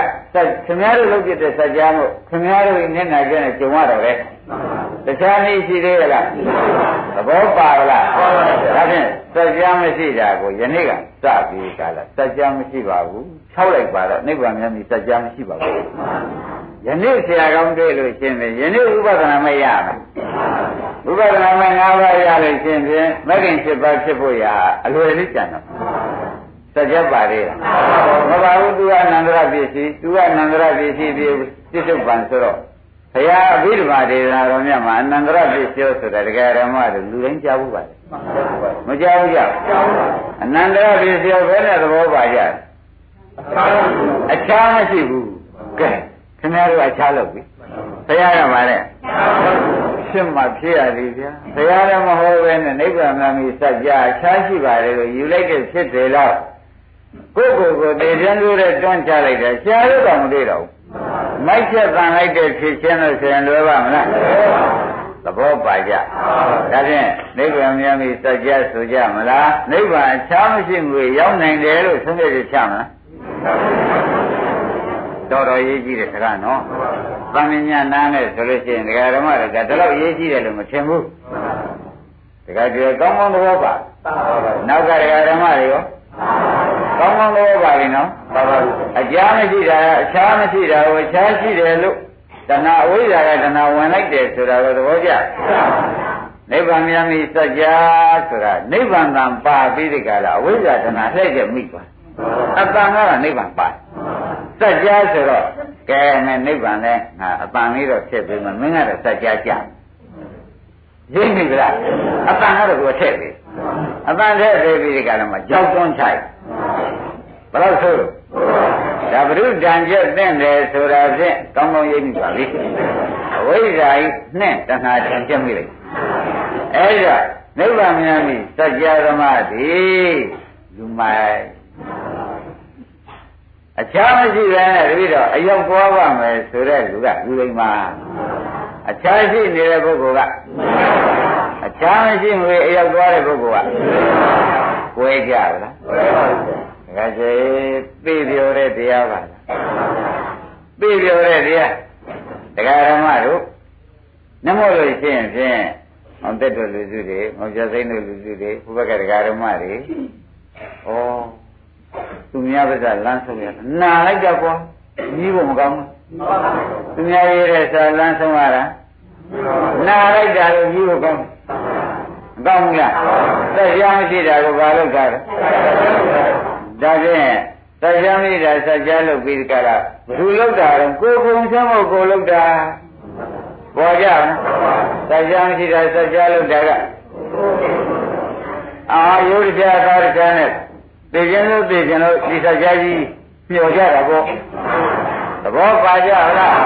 ခင်ဗျားတို့လုပ်ပြတဲ့စကြမို့ခင်ဗျားတို့မျက်နှာကျနဲ့ကြုံရတော့လေတခြားနည်းရှိသေးလားသဘောပါလားဒါဖြင့်စကြမရှိတာကိုယနေ့ကစပြီးကြလားစကြမရှိပါဘူး၆လိုက်ပါတော့နိဗ္ဗာန်မြတ်ကြီးစကြမရှိပါဘူး ယနေ့ဆရာကောင်းတွေ့လို့ရှင်းတယ်ယနေ့ဥပဒနာမရဘူးဥပဒနာမ၅ပါးရလို့ရှင်းဖြင့်မဂ္ဂင်7ပါးဖြစ်ဖို့ရအလွယ်လေးကြံတော့စကြပါလေမပါဘူးသူကအနန္တရပစ္စည်းသူကအနန္တရပစ္စည်းပြေပြစ္ဆုတ်ပံဆိုတော့ဘုရားအဘိဓမ္မာဒေသနာတော်မြတ်မှာအနန္တရပစ္စည်းဆိုတာတရားဓမ္မတွေလူတိုင်းကြားဘူးပါလေမကြားဘူးကြအနန္တရပစ္စည်းဘယ်နဲ့သဘောပါကြအခြားမရှိဘူးကဲ ခင်ဗျားတို့အခြားလုပ်ပြီဘုရားကပါလေဖြစ်မှဖြစ်ရသည်ဗျာဘုရားလည်းမဟုတ်ပဲနဲ့နိဗ္ဗာန်မှာမြည်စัจ जा အခြားရှိပါတယ်လို့ယူလိုက်တဲ့ဖြစ်တယ်လို့ကိုယ့်ကိုယ်ကိုသေချမ်းလို့တဲ့တွန်းချလိုက်တယ်ရှားလို့တော့မတွေ့တော့ဘူးမိုက်ချက်တန်လိုက်တဲ့ဖြစ်ချင်းလို့ဆိုရင်လွယ်ပါမလားသဘောပါကြဒါဖြင့်နိဗ္ဗာန်များမိစัจ जा ဆိုကြမလားနိဗ္ဗာန်အခြားမရှိငွေရောက်နိုင်တယ်လို့ဆုံးဖြတ်ချက်ချမလား တော်တော်ရေးကြည့်တဲ့စကားနော်။သမဉ္ညာနာနဲ့ဆိုလို့ရှိရင်ဒကာဓမ္မတွေကဒါတော့ရေးကြည့်တယ်လို့မထင်ဘူး။ဒကာကျေကောင်းကောင်းသဘောပါ။နောက်ကဒကာဓမ္မတွေရောကောင်းကောင်းသဘောပါပြီနော်။အကြားမရှိတာအခြားမရှိတာကိုအခြားရှိတယ်လို့တဏှာအဝိဇ္ဇာကတဏှာဝင်လိုက်တယ်ဆိုတာကိုသဘောကျ။နိဗ္ဗာန်မြတ်မိစัจ जा ဆိုတာနိဗ္ဗာန်တန်ပါပြီးဒီကလာအဝိဇ္ဇာတဏှာလှည့်ကျမိပါ။အတန်ကနိဗ္ဗာန်ပါ စัจ जा ဆိုတော့ကဲနဲ့နိဗ္ဗာန်လဲငါအပန်လေးတော့ဖြစ်ပြီးမှမင်းကတော့စัจ जा ကြရင်းပြီလားအပန်ကတော့ကိုထည့်ပြီအပန်ထည့်ပြီးပြီးဒီကလည်းမှကြောက်တွန်းချိုက်ဘယ်တော့ဆိုဒါဘုရုဒံကျက်တဲ့တယ်ဆိုတာဖြင့်ကောင်းကောင်းရိပ်မိပါပြီအဝိဇ္ဇာကြီးနဲ့တဏှာတန်ကျက်မိလိုက်အဲ့ဒါနိဗ္ဗာန်များပြီစัจ जा ဓမ္မတိလူမိုက် အခြားမရှိပဲနဲ့တပည့်တော်အရောက်သွားပါမယ်ဆိုတဲ့လူကလူလိမ္မာအခြားရှိနေတဲ့ပုဂ္ဂိုလ်ကအခြားမရှိငွေအရောက်သွားတဲ့ပုဂ္ဂိုလ်ကကိုယ်ကြလားဒါကြကျေသိပြောတဲ့တရားပါလားသိပြောတဲ့တရားတရားဓမ္မတို့နမို့လို့ရှိရင်ဖြင့်အောင်တက်တော်လူစုတွေမောင်ပြစိမ့်တို့လူစုတွေဘုဘကတရားဓမ္မတွေဩ သူများပါးစလမ်းဆုံးရနာလိုက်တော့ကွာကြီးဖို့မကောင်းဘူးသူများရေးတဲ့စာလမ်းဆုံးရတာနာလိုက်တာလို့ကြီးဖို့ကောင်းမကောင်းဘူးလားတရားမရှိတာကိုဘာလို့ကြလဲဒါဖြင့်တရားမရှိတာစัจ जा လို့ပြီးကြလားဘယ်လိုလုပ်တာလဲကိုယ်ကုံချမ်းမို့ကိုလုပ်တာပေါ်ကြလားတရားမရှိတာစัจ जा လုပ်တာကအာယုဒ္ဓပြာသာရကနဲ့ သိခြင်းလို့သိခြင်းလို့ဒီစကြာကြီးမျှော်ကြတာပေါ့သဘောပါကြလား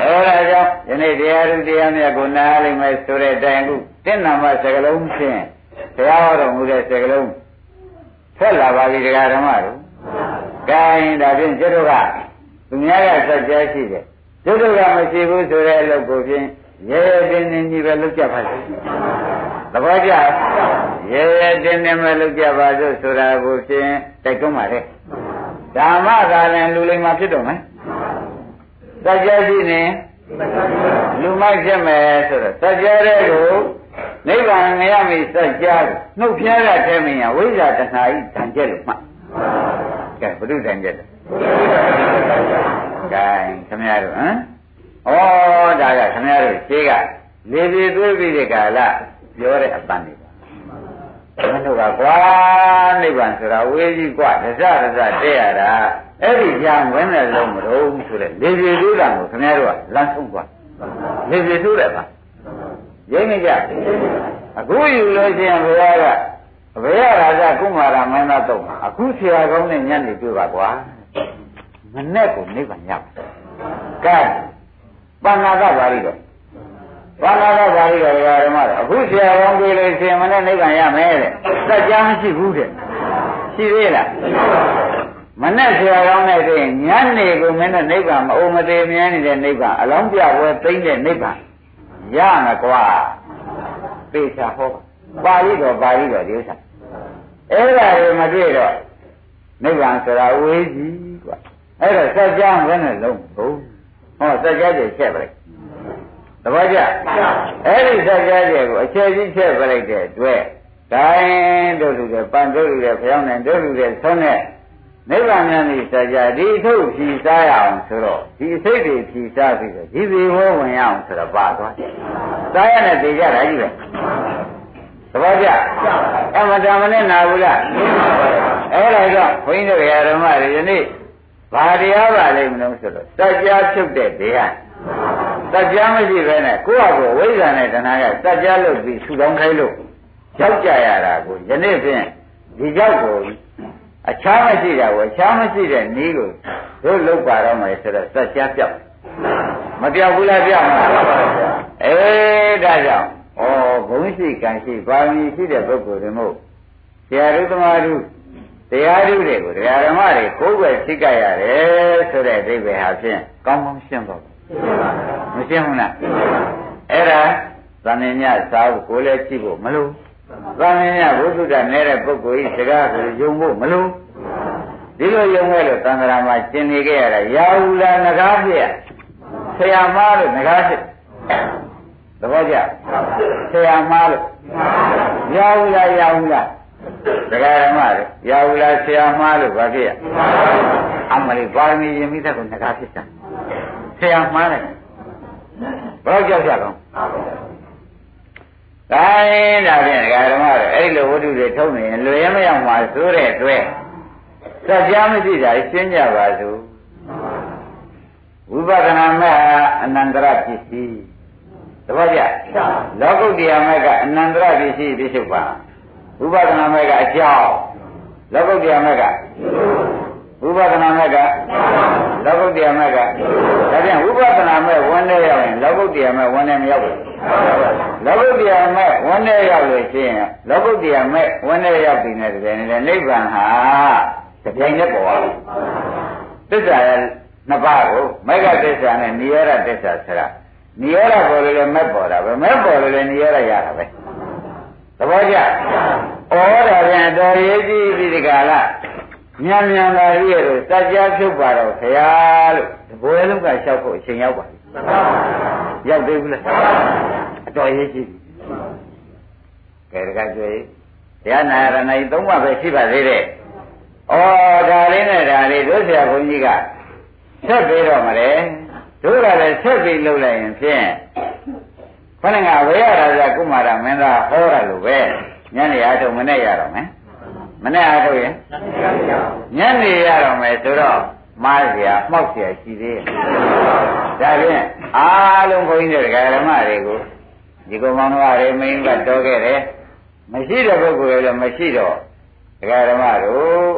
အဲဒါကြောင့်ယနေ့တရားသူတရားမြတ်ကိုနားလိမ့်မယ်ဆိုတဲ့အတိုင်းအခုတင့်နာမစကလုံးဖြင့်ဘုရားဟောတော်မူတဲ့စကလုံးဆက်လာပါပြီတရားဓမ္မတို့။ဒါရင်ဒါဖြင့်ကျွတ်တို့ကသူများကဆက်ကြရှိတယ်။ကျွတ်တို့ကမရှိဘူးဆိုတဲ့အလုပ်ကိုဖြင့်ရဲရဲတင်းတင်းကြီးပဲလုပ်ကြပါစေ။သဘောကျ ရဲရဲတင်းတင်းပဲလုပ်ကြပါစို့ဆိုတာကိုဖြင့်တိုက်တွန်းပါလေ။ဓမ္မသာလည်းလူလိမ္မာဖြစ်တော့မယ်။စัจ जा ရှိနေလူမိုက်ဖြစ်မယ်ဆိုတော့စัจ जा တဲ့ကိုနိဗ္ဗာန်မရမီစัจ जा နှုတ်ဖျားရတဲ့မင်းရဝိဇ္ဇာတဏှာဤတန်ကျက်လို့မှတ်ကဲဘုရုတန်ကျက်တယ်ကဲခင်ဗျားတို့ဟမ်ဩဒါကခင်ဗျားတို့ရှင်းကလေပြေသွေးပြီးတဲ့ကာလပြောတဲ့အပန်းတွေ ဘယ်လိုကကွာနိဗ္ဗာန်ဆိုတာဝေးကြီးกว่าဒဇဒဇတဲ့ရတာအဲ့ဒီကြံဝင်တဲ့လုံးမလို့ဆိုတဲ့လေပြေသွေးတာကိုခင်ဗျားတို့ကလမ်းဆုံးกว่าလေပြေသွေးတယ်ပါရိမ့်မကြအခုယူလို့ရှိရင်ဘုရားကအဘေယရာဇကုမာရမင်းသားတော့အခုဆရာကောင်းနဲ့ညနေတွေ့ပါကွာမနဲ့ကိုနိဗ္ဗာန်ရောက်ကဲပဏာကပါဠိတော့ ပဏာကပါဠိတော်ဓမ္မတော့အခုဆရာကောင်းတွေ့လို့ရှိရင်မနဲ့နိဗ္ဗာန်ရမယ်တဲ့စัจ जा မရှိဘူးတဲ့ရှိသေးလားမနဲ့ဆရာကောင်းနဲ့တွေ့ရင်ညနေကိုမင်းနဲ့နိဗ္ဗာန်မအုံမသေးမြဲနေတဲ့နိဗ္ဗာန်အလောင်းပြပွဲသိမ့်တဲ့နိဗ္ဗာန်ရမယ်ကွာသေချာဟောပါဠိတော်ပါဠိတော်ဒီဥစ္စာအဲ့ဒါတွေမတွေ့တော့နိဗ္ဗာန်ဆိုတာဝေးကြီးကွာအဲ့တော့စัจ जा ဘယ်နဲ့လုံးဘူးဟောစัจ जा တွေချက်ပလိုက် သဘောကျအဲ့ဒီစကားကျဲကိုအချက်ချင်းချက်ပြလိုက်တဲ့အတွက်ဒိုင်းတို့လူတွေပန်တို့လူတွေဖျောင်းနေတို့လူတွေဆုံးတဲ့နိဗ္ဗာန်ဉာဏ်ဤစကြဒီထုတ်ဖြီစားရအောင်ဆိုတော့ဒီစိတ်တွေဖြီစားပြီးတော့ဒီဒီဟောဝင်ရအောင်ဆိုတော့ပါသွားတယ်။စားရနဲ့သိကြတာကြီးပဲ။သဘောကျ။အမတမနဲ့နာဘူးလား။အဲ့ဒါကြောင့်ဘုန်းကြီးတို့ဓမ္မတွေယနေ့ဘာတရားပါလိမ့်မလို့ဆိုတော့စကြဖြုတ်တဲ့တရား။ စัจ जा မရှိဘဲနဲ့ကိုယ့်အကိုဝိဇ္ဇာနဲ့တဏှာကစัจ जा လုပ်ပြီးထူထောင်ခိုင်းလို့ရောက်ကြရတာကိုယနေ့ဖြင့်ဒီကြောက်ကိုအခြားမရှိတာကိုအခြားမရှိတဲ့နည်းကိုတို့လောက်ပါတော့မယ်ဆိုတော့စัจ जा ပြောက်မပြောက်ဘူးလားပြောက်မှာအေးဒါကြောင့်ဩဘုံရှိကံရှိပါမီရှိတဲ့ပုဂ္ဂိုလ်တွေမို့ဆရာတို့သမားတို့တရားဓုတွေကိုတရားဓမ္မတွေကိုယ်ပဲသိကြရတယ်ဆိုတဲ့အဓိပ္ပာယ်ဟာဖြင့်ကောင်းကောင်းရှင်းတော့ မရှင်းဘူးလားအဲ့ဒါသံဉာညစာဖို့ကိုယ်လည်းကြည့်ဖို့မလို့သံဉာညဘုဒ္ဓကနေတဲ့ပုဂ္ဂိုလ်ဤစကားကိုယုံဖို့မလို့ဒီလိုယုံခဲ့လို့သံဃာမှာကျင်နေခဲ့ရတာရာဟုလာငကားဖြစ်ဆရာမလို့ငကားဖြစ်သဘောကျဆရာမလို့ရာဟုလာရာဟုလာဒကာရမတွေရာဟုလာဆရာမလို့ဘာဖြစ်ရအမလေးပါရမီရင်မိသက်ကိုငကားဖြစ်တာဆရာမနဲ့ ဘယ်တော့ကြောက်ကြကောင်းဒါရင်ဒါဖြင့်ဒကာဓမ္မတွေအဲ့လိုဝတ္ထုတွေထုတ်နေရင်လွယ်ရမရောက်မှာဆိုတဲ့အတွက်စัจ जा မရှိတာရှင်းကြပါစို့ဝိပဿနာမဲ့အနန္တရပစ္စည်းတပည့်ကြလောကုတ္တရာမဲ့ကအနန္တရပစ္စည်းပြစ္ဆုတ်ပါဝိပဿနာမဲ့ကအကြောင်းလောကုတ္တရာမဲ့က ဝိပဿနာမဲ့ကလောကုတ္တရာမဲ့ကဒါပြန်ဝိပဿနာမဲ့ဝန်နဲ့ရောက်ရင်လောကုတ္တရာမဲ့ဝန်နဲ့မရောက်ဘူးလောကုတ္တရာမဲ့ဝန်နဲ့ရောက်လို့ရှိရင်လောကုတ္တရာမဲ့ဝန်နဲ့ရောက်ပြီနဲ့တကယ်နဲ့နိဗ္ဗာန်ဟာတပြိုင်တည်းပေါ်သွားသစ္စာရဲ့နှစ်ပါးကိုမေဃသစ္စာနဲ့နိရောဓသစ္စာဆိုတာနိရောဓပေါ်လို့လည်းမဲ့ပေါ်တာပဲမဲ့ပေါ်လို့လည်းနိရောဓရတာပဲသဘောကျဩဒါပြန်တော်ရေးကြည့်ပြီးဒီကလာ မြန်မြန်လာရည်လို့စัจ जा ဖြုတ်ပါတော့ခရားလို့တပွဲလုံးကလျှောက်ဖို့အချိန်ရောက်ပါပြီရောက်သေးဘူးလားအတော်ရေးကြည့်ပြီကဲတကကြွေတရားနာရဏီသုံးပါးပဲရှိပါသေးတယ်ဩဒါလေးနဲ့ဒါလေးတို့ဆရာဘုန်းကြီးကဆက်ပြီးတော့မလဲတို့ကလည်းဆက်ပြီးလုပ်လိုက်ရင်ဖြင့်ခொနကဝေရရာဇကုမာရမင်းသားဟောရလို့ပဲညနေအားထုတ်မနဲ့ရတော့မယ် မနဲ့အားထုတ်ရင်ညနေရတော့မယ်ဆိုတော့မားเสียမှောက်เสียရှိသေးတယ်ဒါဖြင့်အားလုံးဘုန်းကြီးတွေဓမ္မတွေကိုဒီကောင်မောင်တော်တွေမင်းကတော်ခဲ့တယ်မရှိတဲ့ပုဂ္ဂိုလ်တွေလည်းမရှိတော့ဓမ္မတို့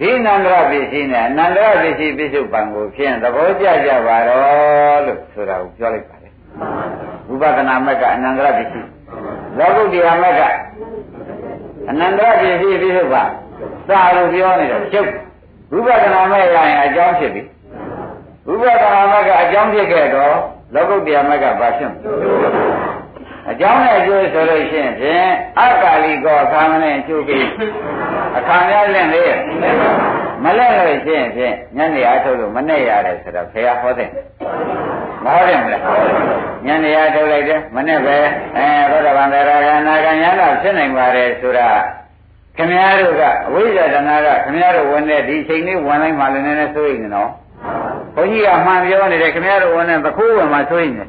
ဒီနန္ဒရပစ္စည်းနဲ့အနန္တရပစ္စည်းပြစ္ဆုတ်ပံကိုဖြင့်သဘောကျကြပါတော့လို့ဆိုတာကိုပြောလိုက်ပါတယ်ဝိပဿနာမက်ကအနန္တရပစ္စည်းလောကုတ္တရာမက်က အနန္တရပစ္စည်းပြစ္ဆုတ်ပံသာလို့ပြောနေတယ်ကျုပ်ဝိပဿနာမက်ရရင်အကြောင်းဖြစ်ပြီဝိပဿနာမက်ကအကြောင်းဖြစ်ခဲ့တော့လောကုတ္တရာမက်ကဘာဖြစ်အကြောင်းနဲ့အကျိုးဆိုလို့ရှိရင်ဖြင့်အကာလီကောအခါမနဲ့ကျိုးပြီးအခါများလင့်လေ မလဲလို့ရှိရင်ဖြင့်ညနေအားထုတ်လို့မနဲ့ရတယ်ဆိုတော့ဘုရားဟောတယ်မဟုတ်တယ်မလားညနေအားထုတ်လိုက်တယ်မနဲ့ပဲအဲဘုရားဗန္ဒရာကနာကံရတာဖြစ်နိုင်ပါတယ်ဆိုတာခင်ဗျားတို့ကအဝိဇ္ဇာတဏှာကခင်ဗျားတို့ဝင်တဲ့ဒီချိန်လေးဝင်လိုက်မှလည်းနည်းနည်းစိုးရိမ်နေတော့ဘုန်းကြီးကမှန်ပြောနေတယ်ခင်ဗျားတို့ဝင်တဲ့သခိုးဝင်မှစိုးရိမ်နေ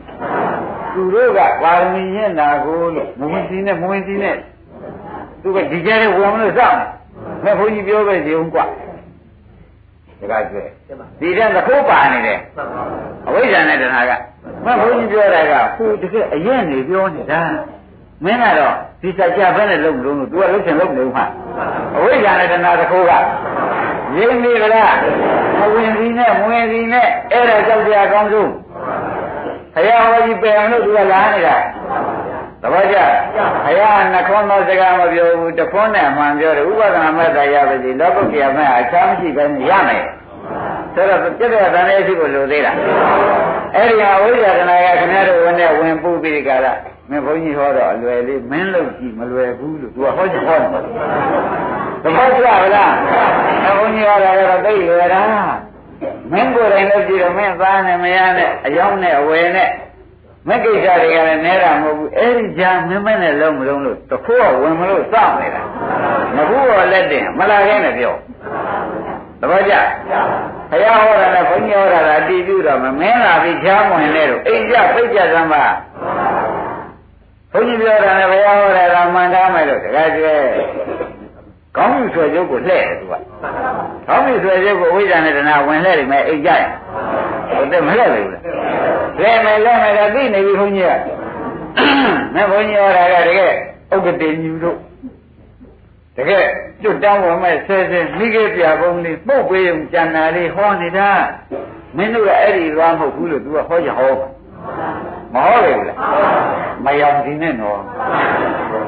သူတို့ကပါရမီညံ့တာကိုလို့မဝင်စီနဲ့မဝင်စီနဲ့သူကဒီကြဲလေးဝင်လို့စောင့်နေမဲ့ဘုန်းကြီးပြောပဲစီအောင်ကွာ ဒါကကျွဲဒီတဲ့သခိုးပါနေတယ်အဝိဇ္ဇာနဲ့တဏှာကမဲ့ဘုန်းကြီးပြောတာကဟိုတကယ်အရင်နေပြောနေတာမင်းကတော့ဒီစကြဘဲနဲ့လုံလို့သူကလုံချင်လုံနေမှာအဝိဇ္ဇာနဲ့တဏှာသခိုးကရင်းနေကြလားမဝင်စီနဲ့မဝင်စီနဲ့အဲ့ဒါကြောက်ကြအကောင်းဆုံးဘုရားဟောကြီးပယ်အောင်လို့သူကလာနေတာ သဘောကျဘုရားနှခွန်းသောစကားမပြောဘူးတခွန်းနဲ့မှန်ပြောတယ်ဥပဒနာမဲ့တရားပဲစီလောကုတ္တရာမဲ့အခြားမရှိပဲရမယ်ဆိုတော့ပြည့်တဲ့တန်လေးရှိဖို့လိုသေးလားအဲ့ဒီအဝိဇ္ဇာကနာကခင်ဗျားတို့ဝင်နဲ့ဝင်ပူပြီးကြလားမင်းဘုန်းကြီးဟောတော့အလွယ်လေးမင်းလို့ကြည့်မလွယ်ဘူးလို့သူကဟောချင်ဟောတယ်သဘောကျလားဘုန်းကြီးဟောတာကတော့သိလွယ်တာမင်းကိုယ်တိုင်လို့ကြည့်တော့မင်းသားနဲ့မယားနဲ့အယောင်းနဲ့အဝယ်နဲ့ မကိစ္စတွေကလည်းနဲတာမဟုတ်ဘူးအဲ့ဒီကြာမင်းမနဲ့လုံးမလုံးလို့တခိုးကဝင်မလို့စောင့်နေတာမဘူးတော့လက်တင်မလာခဲနဲ့ပြောသဘောကျဘုရားဟောတာနဲ့ဘုန်းကြီးဟောတာကအတီးပြုတော့မမင်းလာပြီးချားမဝင်နဲ့တော့အိမ်ကြပိတ်ကြသမ်းပါဘုန်းကြီးပြောတာနဲ့ဘုရားဟောတာကမှန်သားမယ်လို့တခါကျွဲကောင်းပြီဆွဲကျုပ်ကိုလှဲ့တယ်သူကကောင်းပြီဆွဲကျုပ်ကိုဝိဇ္ဇာနဲ့တဏှာဝင်လှဲ့တယ်မဲ့အိတ်ကြရင် ဟိုတက်မလှဲ့ဘူးလားလှဲ့မယ်လှဲ့မယ်ကသိနေပြီခွန်ကြီးကမဲ့ဘုန်းကြီးဟောတာကတကယ်ဥက္ကတိညူတို့တကယ်ကျွတ်တောင်းဝင်မဲ့ဆဲဆဲမိခဲ့ပြပုံလေးပုတ်ပေးုံကြံနာလေးဟောနေတာမင်းတို့ကအဲ့ဒီသွားမဟုတ်ဘူးလို့ तू ကဟောကြဟောမဟုတ်လေဘူးလားမယောင်ဒီနဲ့နော်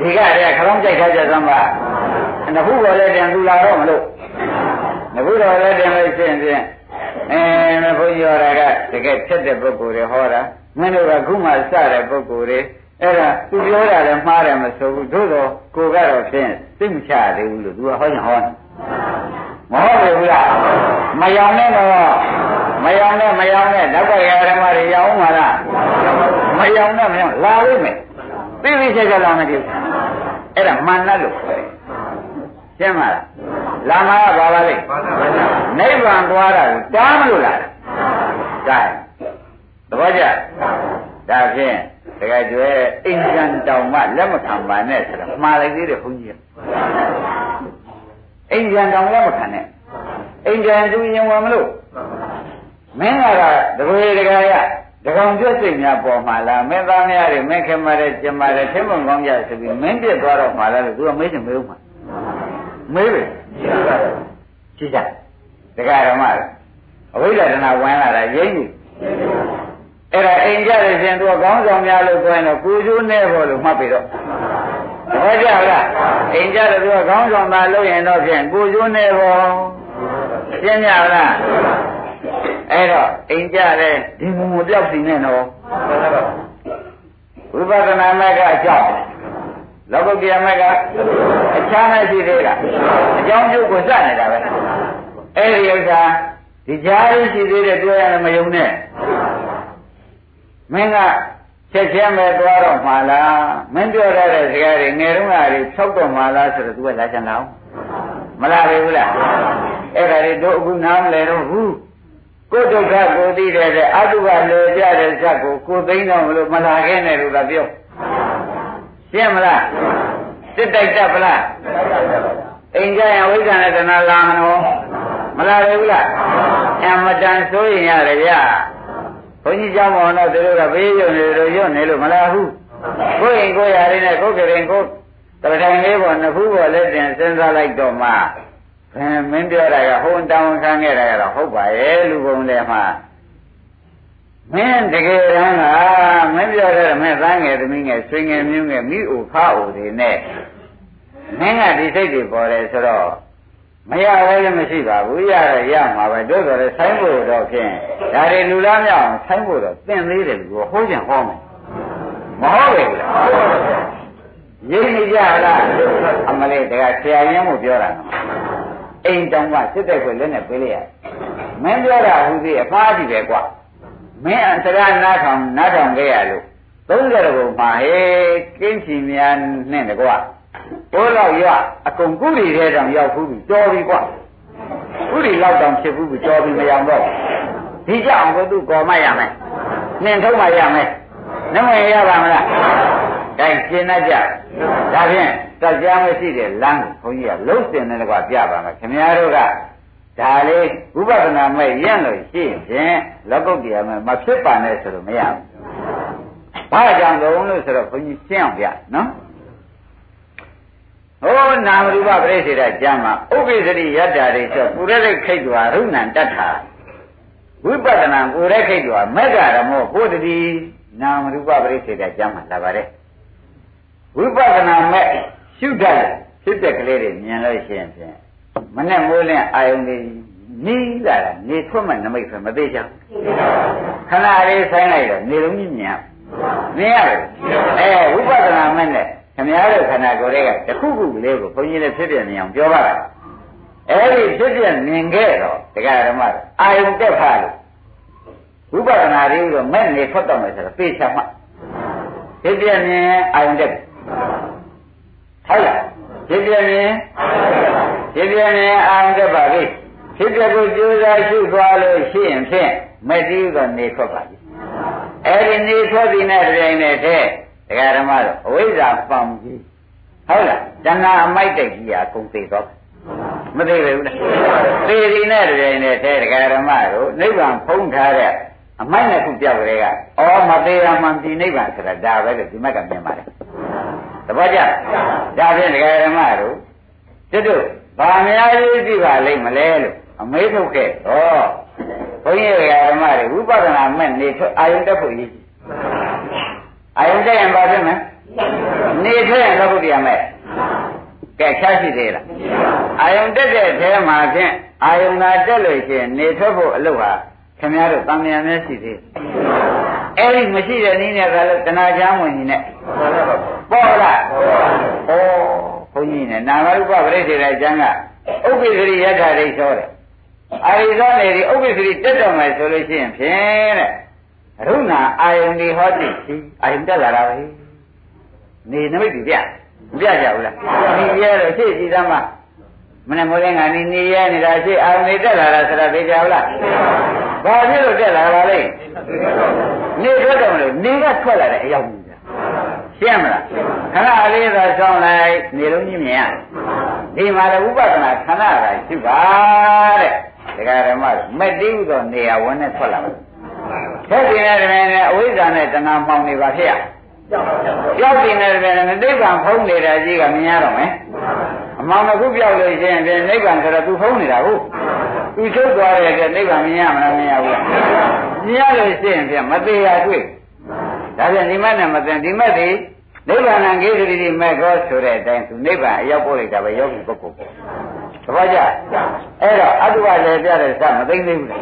ဒီကတည်းကခလုံးကြိုက်ထားကြသမ်းပါနခုတော်လည်းတင်သူလာတော့မလို့နခုတော်လည်းတင်လို့ရှိရင်ဖြင့် အဲမဘုန်းကြီးဟောတာကတကယ်ဖြစ်တဲ့ပုဂ္ဂိုလ်တွေဟောတာမင်းတို့ကခုမှစတဲ့ပုဂ္ဂိုလ်တွေအဲ့ဒါသူပြောတာလည်းမှားတယ်မဆိုဘူးသို့တော့ကိုကတော့ဖြင့်သိမချသေးဘူးလို့သူကဟောရင်ဟောတယ်မဟုတ်ဘူးလားမယောင်နဲ့တော့မယောင်နဲ့မယောင်နဲ့ဓာတ်ပတ်ရဓမ္မတွေရောင်းမှာလားမယောင်နဲ့မယောင်လာလိမ့်မယ်သိသိချက်ချက်လာမယ်ဒီအဲ့ဒါမာနလို့ခေါ်တယ် ရှင်းမလားလာမှာကဘာပါလဲနိဗ္ဗာန်သွားတာကိုတားမလို့လားဒါသဘောကျဒါဖြင့်တကယ်ကျွဲအိမ်ကျန်တောင်မှလက်မခံပါနဲ့ဆိုတော့မှားလိုက်သေးတယ်ဘုန်းကြီးအိမ်ကျန်တောင်လက်မခံနဲ့အိမ်ကျန်သူရင်ဝင်မလို့မင်းကတော့တကွေတကယ်ရတကောင်ကျွတ်စိတ်များပေါ်မှာလားမင်းသားများတွေမင်းခင်မတဲ့ကျင်မတဲ့သင်္ဘုံကောင်းကြဆိုပြီးမင်းပြစ်သွားတော့မှာလားလို့သူကမေးချင်မေးဦးမှာ မေးပဲကြည့်ကြတကယ်တော့မှအဝိဇ္ဇာတဏဝင်လာတာရင်းကြီးအဲ့ဒါအိမ်ကြတဲ့ရှင်သူကကောင်းဆောင်များလို့ဆိုရင်တော့ကိုကျိုးနဲ့ဖို့လို့မှတ်ပြီးတော့ဟောကြလားအိမ်ကြတဲ့သူကကောင်းဆောင်သာလို့ရင်တော့ဖြင့်ကိုကျိုးနဲ့ဖို့ရှင်းကြလားအဲ့တော့အိမ်ကြတဲ့ဒီမူမပြောက်စီနဲ့တော့ဝိပဿနာမဲ့ကအကြောင်း လောကုတ္တရာမဲ့ကအချမ်းနဲ့ရှိသေးတာအကြောင်းကျုပ်ကိုစနေတာပဲအဲ့ဒီဥစ္စာဒီကြားရရှိသေးတဲ့တွေ့ရတယ်မယုံနဲ့မင်းကချက်ချင်းပဲသွားတော့မှာလားမင်းပြောရတဲ့စကားတွေငယ်တုန်းကတွေဖြောက်တော့မှာလားဆိုတော့ तू ကလာချင်တော့မလားပဲဘူးလားအဲ့ဒါတွေတို့အခုနားမလဲတော့ဘူးကိုဒုက္ခကိုသိတဲ့အတုကလေကြတဲ့ဇက်ကိုကိုသိတော့မလို့မလာခဲ့နဲ့လို့သာပြော ရှင်းမလားစစ်တိုက်တတ်ပလားအိမ်ကြရင်ဝိဇ္ဇာနဲ့တဏှာလာမလို့မလာရဘူးလားအမတန်ဆိုရင်ရတယ်ဗျဘုန်းကြီးကျောင်းပေါ်တော့သူတို့ကဘေးရုံနေလို့ရုံနေလို့မလာဘူးကိုယ်ရင်ကိုယ်ရရင်းနဲ့ကိုယ်ကရင်ကိုယ်တရထိုင်လေးပေါ်နှစ်ခုပေါ်လက်တင်စဉ်းစားလိုက်တော့မှခင်မင်းပြောတာကဟိုတောင်းခံခဲ့တာကတော့ဟုတ်ပါရဲ့လူပုံလည်းမှာ မင်းတကယ်တမ်းကမင်းပြောတဲ့မင်းသားငယ်သမီးငယ်ဆွေငယ်မျိုးငယ်မိအိုဖအိုတွေနဲ့မင်းကဒီစိတ်တွေပေါ်တယ်ဆိုတော့မရဘဲလည်းမရှိပါဘူးရရရမှာပဲတို့တော်လည်းဆိုင်းဖို့တော့ဖြင့်ဒါတွေလူလားမြောက်ဆိုင်းဖို့တော့သင်သေးတယ်လူကဟိုးချင်ဟောမယ်မဟုတ်ဘူးလားရင်းနေကြလားအမလေးတကဆရာရင်းမို့ပြောတာနော်အိမ်တောင်ကစစ်တဲ့ခွေလက်နဲ့ပေးလိုက်ရမင်းပြောတာဟူသေးအဖားကြီးပဲကွာ မင်းအစရနားထောင်နားထောင်ခဲ့ရလို့30ဘုံမှာဟေးကင်းချီများနဲ့တကွာဘိုးလောက်ရအကုန်ကုရီထဲတောင်ရောက်ဘူးပြီကြော်ပြီကွာကုရီလောက်တောင်ဖြစ်ဘူးပြီကြော်ပြီမရောက်တော့ဒီကြောင့်ဘုသူကော်မရမယ်နှင်ထုံးမရမယ်နှမရပါမလားဒါရှင်းတတ်ကြဒါဖြင့်တရားမရှိတဲ့လမ်းကိုဘုန်းကြီးကလုံးစင်တဲ့ကွာပြပါမယ်ခင်ဗျားတို့က ဒါလေးဥပဒနာမဲ့ရင့်လို့ရှိရင်လောကုတ္တရာမဲ့မဖြစ်ပါနဲ့ဆိုလို့မရဘူး။ဘာကြောင့်တုံးလို့ဆိုတော့ဘုန်းကြီးရှင်းအောင်ပြနော်။ဟောနာမရူပပြိစေတကျမ်းမှာဥပ္ပစ္စရိယတ္တာတွေဆိုပုရရိခိတ်တော်ရုဏ္ဏတတ္ထာဝိပဿနာပုရခိတ်တော်မေဃရမောဘုဒ္ဓတိနာမရူပပြိစေတကျမ်းမှာလာပါတယ်။ဝိပဿနာမဲ့ရှုတတ်ဖြစ်တဲ့ကလေးတွေမြင်လို့ရှိရင်ဖြင့် မနဲ့မိုးလင်းအာယုန်တွေနီးလာတာနေထွက်မှနမိတ်ဆိုမသေးချင်ခဏလေးဆိုင်လိုက်တော့နေလုံးကြီးမြင်မြင်ရတယ်အဲဝိပဿနာမဲ့နဲ့ခင်ဗျားတို့ခန္ဓာကိုယ်တွေကတခုခုလေးကိုဘုန်းကြီးလည်းဖြစ်ပြနေအောင်ပြောပါလားအဲ့ဒီဖြစ်ပြမြင်ခဲ့တော့တရားဓမ္မအာယုန်တက်ဖားလို့ဝိပဿနာတွေတော့မဲ့နေထွက်တော့မယ်ဆိုတော့သိချမှဖြစ်ပြမြင်အာယုန်တက်ဟုတ်လားဖြစ်ပြမြင် ဖြစ်ပြမြင်အာရုံတက်ပါပြီဖြစ်ပြကိုကြိုးစားရှုသွားလို့ရှိရင်ဖြင့်မတိကနေထွက်ပါပြီအဲ့ဒီနေထွက်ပြီးတဲ့တိုင်နဲ့တည်းတရားဓမ္မတော့အဝိဇ္ဇာပေါင်ကြီးဟုတ်လားတဏှာအမိုက်တိတ်ကြီးအကုန်သိတော့မသိဘူးလားသိဒီနဲ့တိုင်နဲ့တည်းတရားဓမ္မတို့နိဗ္ဗာန်ဖုံးထားတဲ့အမိုက်နှစ်ခုပြောက်ကြတဲ့ကဩမသေးရမှန်ဒီနိဗ္ဗာန်ဆိုတာဒါပဲလို့ဒီမက်ကမြင်ပါတယ်တပည့်ကြဒါဖြင့်တရားဓမ္မတို့ကျွတ်တို့ ဘာများရေးကြည့်ပါလိမ့်မလဲလို့အမေးထုတ်ခဲ့တော့ဘုန်းကြီးဓမ္မတွေဝိပဿနာမဲ့နေထွက်အာယုန်တက်ဖို့ရည်အာယုန်တက်ရင်ဘာဖြစ်မလဲနေထွက်ရင်လောကုတ္တရာမဲ့ကဲချားရှိသေးလားအာယုန်တက်တဲ့အဲမှာဖြင့်အာယုန်သာတက်လို့ရှိရင်နေထွက်ဖို့အလုပ်ဟာခင်ဗျားတို့တန်မြာများရှိသေးအဲ့ဒီမရှိတဲ့နည်းနဲ့ကလည်းတဏှာချမ်းဝင်နေနဲ့ပေါ်လားဩဘု န်းကြီးနဲ့နာမရူပပရိစ္ဆေဒကျမ်းကဥပ္ပစ္စရိယထာဒိသောတဲ့အာရိသောနေဒီဥပ္ပစ္စရိတက်တော်မယ်ဆိုလို့ရှိရင်ဖြင့်တဲ့ရုဏအာယုန်ဒီဟောတိရှိအာယုန်တက်လာတာပဲနေနမိတ်ပြပြပြကြဘူးလားဒီရဲတော့ရှေ့ကြည့်သမ်းမမနေ့မိုးလင်းကနေနေရနေတာရှေ့အာယုန်တွေတက်လာတာဆိုတာသိကြဘူးလားဘာဖြစ်လို့တက်လာတာလဲနေထွက်တော်လို့နေကထွက်လာတဲ့အယောက်ကြီး ရှင်းမလားခဏလေးသာဆောင်းလိုက်နေလုံးကြီးမြင်ရဒီမှာလည်းဥပဒနာခဏသာရှိပါတဲ့ဒကာဓမ္မမက်တိဥသောနေရာဝင်နဲ့ထွက်လာတယ်ဆက်ပြင်းတဲ့တမန်နဲ့အဝိဇ္ဇာနဲ့တဏှာမှောင်နေပါဖြစ်ရကြောက်တင်တဲ့တမန်နဲ့နိဗ္ဗာန်ဖုံးနေတာကြီးကမြင်ရတော့မယ်အမောင်တစ်ခုပြောက်လို့ရှိရင်ပြန်နိဗ္ဗာန်ဆိုတော့သူဖုံးနေတာဟုတ်သူချုပ်သွားတဲ့အတွက်နိဗ္ဗာန်မြင်ရမလားမမြင်ရဘူးမြင်ရလို့ရှိရင်ပြန်မသေးရတွေ့ ဒါပြန်ဒီမနဲ့မသိဒီမသည်နိဗ္ဗာန်ကိစ္စတိမဲ့ကောဆိုတဲ့အတိုင်းသူနိဗ္ဗာန်အရောက်ပို့လိုက်တာပဲယောဂီပုဂ္ဂိုလ်ပေါ့တပည့်ကြအဲ့တော့အတုပလည်းပြတဲ့စမသိသေးဘူးလား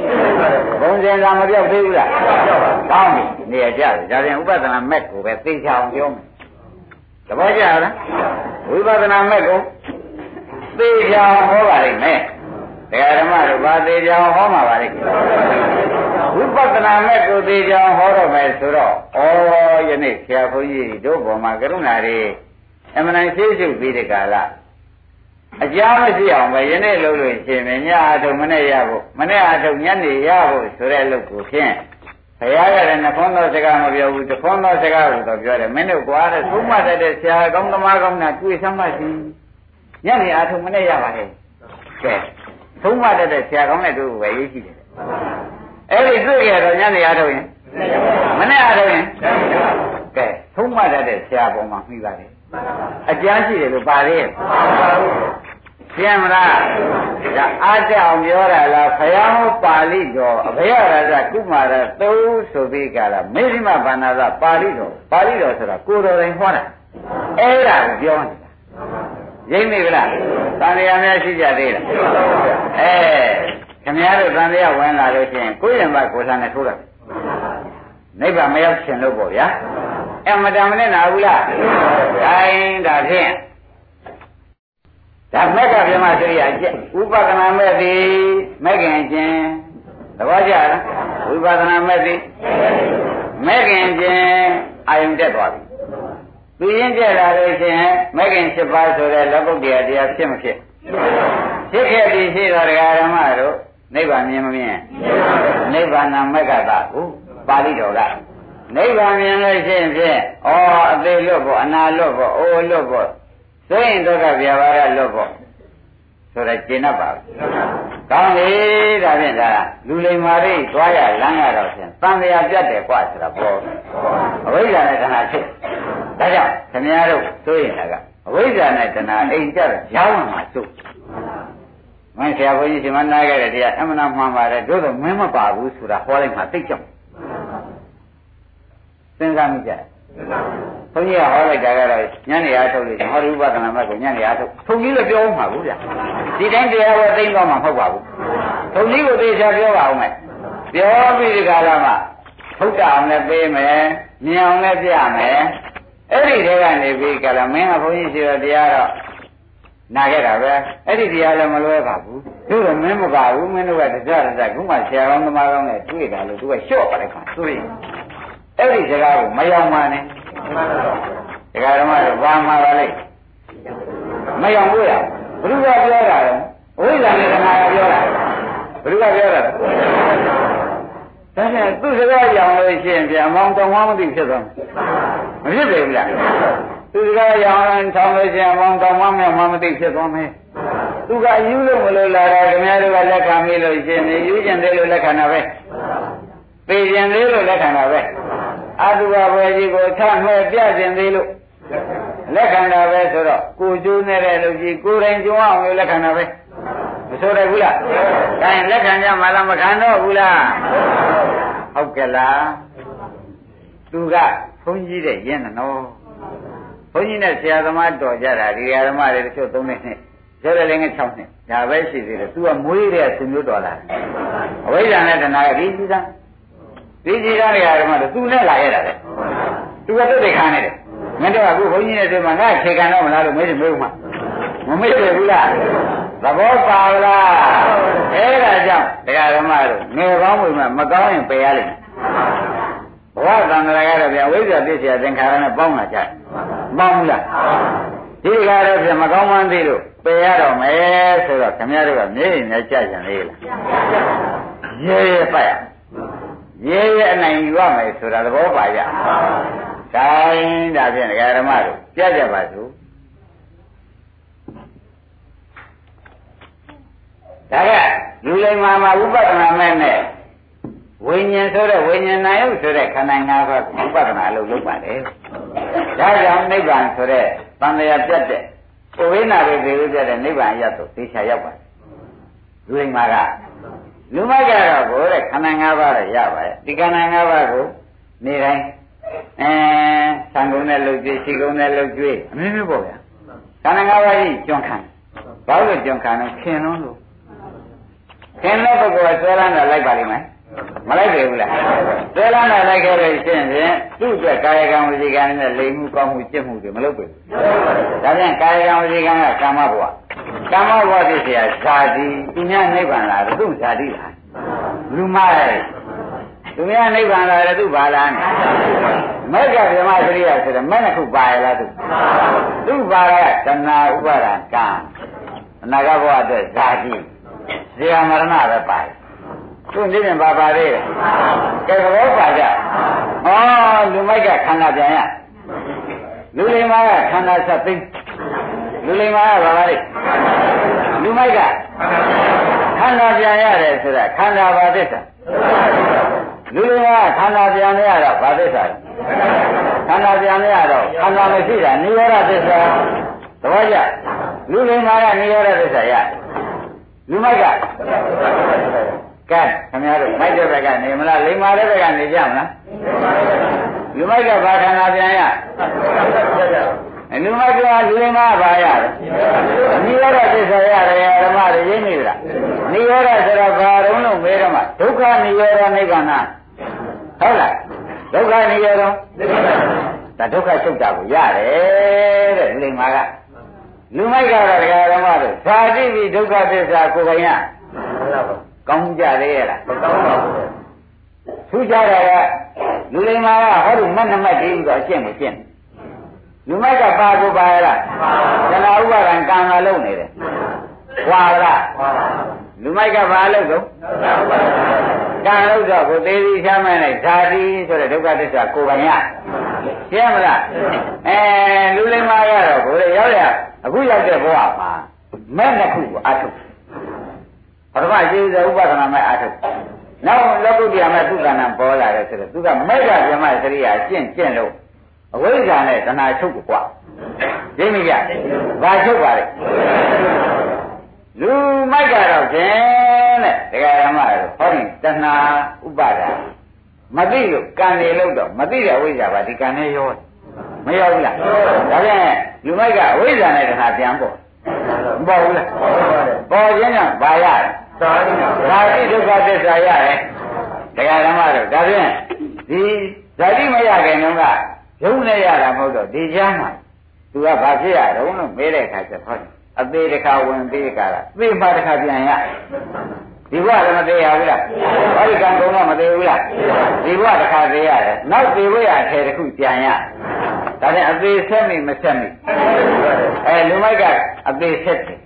ဘုံစင်သာမပြောက်သေးဘူးလားကောင်းပြီနေရကြတယ်ဒါပြန်ဥပဒနာမဲ့ကိုပဲသိချအောင်ပြောမယ်တပည့်ကြလားဝိပဿနာမဲ့ကိုသိချအောင်ဟောပါလိမ့်မယ်တရားဓမ္မတို့ဘာသိချအောင်ဟောမှာပါလိမ့် ဝိပဿနာမဲ့ကိုသိချအောင်ဟောတော့မယ်ဆိုတော့ဩယနေ့ဆရာဘုန်းကြီးတို့ဘောမှာကရုဏာတွေအမှန်တန်ရှိရှိပြီးတဲ့ကာလအကြောင်းမရှိအောင်ပဲယနေ့လုပ်လို့ရှင်မညအထုံမနဲ့ရဖို့မနဲ့အထုံညနေရဖို့ဆိုတဲ့လုပ်ကိုဖြင့်ဘုရားကလည်းနှခွန်းသောစကားမပြောဘူးတခွန်းသောစကားကိုတော့ပြောတယ်မင်းတို့ကွာတဲ့သုံးမတတ်တဲ့ဆရာကောင်းသမားကောင်းတာတွေ့စမ်းမှရှိညနေအထုံမနဲ့ရပါလေကဲသုံးမတတ်တဲ့ဆရာကောင်းတဲ့တို့ပဲရေးကြည့်တယ် အဲ့ဒီတွေ့ရတော့ညနေအထုံရင်မနဲ့အထုံရင်ကဲသုံးမတတ်တဲ့ဆရာပေါ်မှာမှီပါတယ်အကျမ်းရှိတယ်လို့ပါသေးရဲ့ရှင်းမလားဒါအားကြအောင်ပြောတာလားဖယားပါဠိတော်အဘယရာဇကုမာရသုဆိုပြီးကြလားမေဇိမဗန္နာသပါဠိတော်ပါဠိတော်ဆိုတာကိုယ်တော်တိုင်ဟောတာအဲ့ဒါကိုပြောနေတာရိမ့်မိဗလားတန်တရားများရှိကြသေးလားအဲ ခင်ဗျားတို့တန်တရားဝင်လာလို့ရှိရင်ကိုယ်ရင်မကိုယ်ဆန်းနဲ့ထိုးတယ်နိဗ္ဗာန်မရောက်ရှင်လို့ပေါ့ဗျာအမတန်မနဲ့နာဘူးလားဒါရင်ဒါဖြင့်ဒါမက်ကပြမစရိယာကျက်ဥပဒနာမဲ့သည်မက်ကင်ချင်းသဘောကျလားဝိပဿနာမဲ့သည်မက်ကင်ချင်းအာယုန်တက်သွားပြီသူရင်ကျက်လာလို့ရှိရင်မက်ကင်7ပါးဆိုတဲ့လောကုတ္တရာတရားဖြစ်မဖြစ်ဖြစ်ခဲ့ပြီရှိတော်ဓမ္မတို့ နိဗ္ဗာန်မြင်မမြင်နိဗ္ဗာန်မက္ကတာဟုပါဠိတော်ကနိဗ္ဗာန်မြင်လို့ရှိရင်ဖြင့်ဩအသေးလွတ်ဖို့အနာလွတ်ဖို့အိုလွတ်ဖို့သိရင်ဒုက္ခပြဘာရလွတ်ဖို့ဆိုတော့ကျင့်တတ်ပါဘူး။ကောင်းပြီဒါဖြင့်ဒါလူလိမ္မာရိသွားရလမ်းရတော့ဖြင့်သံဃာပြတ်တယ်ကွာဆိုတာပေါ်အဝိဇ္ဇာနဲ့တဏှာဖြစ်ဒါကြောင့်ခင်ဗျားတို့သိရင်လည်းကအဝိဇ္ဇာနဲ့တဏှာအိမ်ကြတော့ရောင်းမှာစု မင်းဆရာဘုန်းကြီးရှင်မနာခဲ့တဲ့တရားအမှန်မှန်ပါတယ်တို့တော့မင်းမပါဘူးဆိုတာဟောလိုက်မှသိကြတယ်စဉ်းစားမိကြတယ်ဘုန်းကြီးကဟောလိုက်တာကတော့ညနေအားထုတ်လို့ဟောရဥပဒနာမတ်ကိုညနေအားထုတ်ထုံကြီးလည်းပြောမှာဘူးဗျာဒီတိုင်းတရားဝဲသိမ့်တော့မှာမဟုတ်ပါဘူးထုံကြီးကိုသေချာပြောပါအောင်မယ်ပြောပြီးဒီကလာမှထုတ်တာအောင်လည်းပေးမယ်မြင်အောင်လည်းပြမယ်အဲ့ဒီတဲကနေပြီးကလာမင်းကဘုန်းကြီးရှိတော်တရားတော့ နာခဲ့တာပဲအဲ့ဒီတရားလည်းမလွဲပါဘူးသူကမင်းမပါဘူးမင်းတို့ကတကြတကြခုမှဆရာကောင်းသမားကောင်းနဲ့တွေ့တာလို့သူကလျှော့ပါလိုက်ခါသူရင်အဲ့ဒီစကားကိုမယောင်ပါနဲ့ဒကာဓမ္မတို့ဘာမှပါလိမ့်မယောင်ဘူးလားဘုရားပြောတာတော့ဝိဇ္ဇာနဲ့ဓမ္မကပြောတာဘုရားပြောတာဒါနဲ့သူ့စကားကြောင်လို့ရှိရင်ပြန်မောင်းတောင်းမသိဖြစ်သွားမဖြစ်ပေဘူးလား သူစကားကြောင်ထောင်းလို့ရှိရင်မောင်းတောင်းမမြောက်မမသိဖြစ်သွားမယ်သူကယူလို့မလို့လာတာခင်ဗျားတို့ကလက်ခံမိလို့ရှိရင်ယူကျင်တယ်လို့လက်ခံတာပဲသိကျင်တယ်လို့လက်ခံတာပဲအတုပါဘွယ်ကြီးကိုထမဲ့ပြခြင်းသေးလို့လက်ခံတာပဲဆိုတော့ကိုကျိုးနေတဲ့လူကြီးကိုယ်တိုင်ကြုံအောင်လို့လက်ခံတာပဲမဆိုရဘူးလားဒါရင်လက်ခံကြမှာလားမခံတော့ဘူးလားဟုတ်ကဲ့လားသူကဘုန်းကြီးတဲ့ရင်းနော် ဘုန်းကြီးနဲ့ဆရာသမားတော်ကြတာဒီဆရာသမားတွေတချို့၃နှစ်နဲ့ကျော်တယ်လည်းငယ်6နှစ်ဒါပဲရှိသေးတယ်သူကမွေးတဲ့ဆွေမျိုးတော်လာအဝိဇ္ဇာနဲ့တဏှာကဒီကြီးသားဒီကြီးကားတွေကဓမ္မတို့သူနဲ့လာရတာလေသူကတုတ်တယ်ခံနေတယ်မင်းတို့ကအခုဘုန်းကြီးနဲ့တွေ့မှာငါခေခံတော့မလားလို့မေးတယ်မေးဦးမှာမမေးတယ်ဘူးလားသဘောပါလားအဲ့ဒါကြောင့်တရားဓမ္မတို့ငယ်ကောင်းဝင်မှမကောင်းရင်ပယ်ရလိမ့်မယ် ဘဝသံဃာကတော့ဗျာဝိဇ္ဇာပြည့်စရာသင်္ခါရနဲ့ပေါင်းလာကြတယ်ပေါင်းဘူးလားဒီကားတော့ပြမကောင်းမှန်းသိလို့ပယ်ရတော့မယ်ဆိုတော့ခင်ဗျားတို့ကမျက်ရည်နဲ့ကြကြလေလားရဲရဲပတ်ရရဲရဲအနိုင်ယူရမယ်ဆိုတာသဘောပါကြ။ဒါရင်ဒါဖြင့်ဒကာဓမ္မတို့ကြကြပါစို့။ဒါကလူလိမ္မာမှာဥပဒနာမဲ့နဲ့ ဝိညာဉ်ဆိုတဲ့ဝိညာဉ်နာယုတ်ဆိုတဲ့ခန္ဓာ၅ပါးကိုဥပဒနာလို့လုပ်ပါတယ်။ဒါကြောင့်နိဗ္ဗာန်ဆိုတဲ့တန်လျာပြတ်တဲ့ကိုဝိနာတွေပြေပြတဲ့နိဗ္ဗာန်ရတော့သိချာရောက်ပါတယ်။လူလိမ္မာကလူမိုက်ကတော့ကိုတဲ့ခန္ဓာ၅ပါးတော့ရပါရဲ့ဒီခန္ဓာ၅ပါးကိုနေတိုင်းအဲသံကုန်းနဲ့လှုပ်ကြွေးရှိကုန်းနဲ့လှုပ်ကြွေးအမျိုးမျိုးပေါ့ဗျာခန္ဓာ၅ပါးကြီးကျွမ်းခံဘာလို့ကျွမ်းခံတော့ခင်လုံးလို့ခင်တဲ့ပုဂ္ဂိုလ်ကဆွဲလန်းတာလိုက်ပါလိမ့်မယ် မလိုက်ပြီဘူးလားဆွဲလန်းတာလိုက်ခဲ့လို့ရှင်းဖြင့်သူ့အတွက်ကာယကံဝစီကံနဲ့လိမ်မှုကောင်းမှုจิตမှုတွေမလုပ်ပြီဒါပြန်ကာယကံဝစီကံကကာမဘဝကာမဘဝဖြစ်เสียဇာတိသူများနိဗ္ဗာန်လာသူ့ဇာတိလားလူမရဲ့သူများနိဗ္ဗာန်လာတယ်သူဘာလားမက္ကဗြဟ္မစရိယဆိုတဲ့မဲ့နှစ်ခုပါရလားသူသူပါရကတဏှာဥပါဒံကံအနာဂတ်ဘဝအတွက်ဇာတိဇေယမရဏပဲပါတယ် သူနေပြန်ပါပါသေးတယ်ကဲဘောပါကြဩလူမိုက်ကခန္ဓာပြန်ရလူလိမ္မာကခန္ဓာဆက်သိလူလိမ္မာကဘာပါလဲလူမိုက်ကခန္ဓာပြန်ရတယ်ဆိုတာခန္ဓာဘာသစ္စာလူလိမ္မာကခန္ဓာပြန်ရတော့ဘာသစ္စာခန္ဓာပြန်ရတော့ခန္ဓာမရှိတာနိရောဓသစ္စာသဘောကျလူလိမ္မာကနိရောဓသစ္စာရလူမိုက်က ကဲခင်ဗျားတို့မိုက်တဲ့ဘက်ကနေမလားလိမ္မာတဲ့ဘက်ကနေကြမလားလူမိုက်ကဘာခန္ဓာပြန်ရလူမိုက်ကလူလိမ္မာဘာရနိရောဓသစ္စာရတယ်ဓမ္မတွေရင်းနေပြီလားနိရောဓဆိုတော့ဘာတုံးလို့မေးတော့မှဒုက္ခနိရောဓနိဗ္ဗာန်ဟုတ်လားဒုက္ခနိရောဓဒါဒုက္ခချုပ်တာကိုရတယ်တဲ့လူလိမ္မာကလူမိုက်ကတော့တရားဓမ္မတို့ဇာတိပိဒုက္ခသစ္စာကိုယ်ပိုင်ရ ကောင်းကြသေးရဲ့လားမကောင်းပါဘူးထူးခြားတာကလူလိမ္မာကဟောဒီမတ်နမတ်တည်းပြီးတော့အရှင်းကိုရှင်းလူမိုက်ကပါကိုပါရလားဇနာဥပါဒံကံလာလုံးနေတယ်ဝါလားလူမိုက်ကဘာလို့တော့ကံလို့တော့ကိုသေးသေးချမ်းမဲ့လိုက်ဇာတိဆိုတဲ့ဒုက္ခသစ္စာကိုယ်ပိုင်ရရှင်းမလားအဲလူလိမ္မာကတော့ကိုယ်ရောက်ရအခုရောက်တဲ့ဘဝမှာမဲ့နှစ်ခုကိုအထုတ် ပထမကျေးဇူးဥပဒနာမဲ့အထုတ်နောက်လောကုတ္တရာမဲ့သုက္ကနာပေါ်လာတယ်ဆိုတော့သူကမဲ့ကပြမစရိယာကျင့်ကျင့်လို့အဝိဇ္ဇာနဲ့တဏှာချုပ်ကိုကွာရှင်းမကြဘာချုပ်ပါလဲလူမိုက်ကတော့ကျင်းတဲ့တရားဓမ္မတို့ဟောဒီတဏှာဥပါဒာမသိလို့ကံနေလို့တော့မသိတဲ့အဝိဇ္ဇာပါဒီကံနဲ့ရောမရောဘူးလားဒါဖြင့်လူမိုက်ကအဝိဇ္ဇာနဲ့တဏှာပြန်ပေါ်မပေါ်ဘူးလားပေါ်ခြင်းကြောင့်ဘာရလဲ သာတိဒုက္ခသစ္စာရတယ်တရားဓမ္မတို့ဒါဖြင့်ဒီဇာတိမရခင်တုန်းကယုံနဲ့ရတာမဟုတ်တော့ဒီချမ်းမှာသူကဘာဖြစ်ရတော့လို့မေးတဲ့အခါကျတော့အသေးတစ်ခါဝင်သေးကြတာသိမှတစ်ခါပြန်ရဒီဘဝလည်းမသေးရဘူးလားဟောဒီကံကုန်တော့မသေးဘူးလားဒီဘဝတစ်ခါသေးရတယ်နောက်သေးဘဝအထဲတစ်ခုပြန်ရဒါနဲ့အသေးဆက်မိမဆက်မိအဲလူမိုက်ကအသေးဆက်တယ်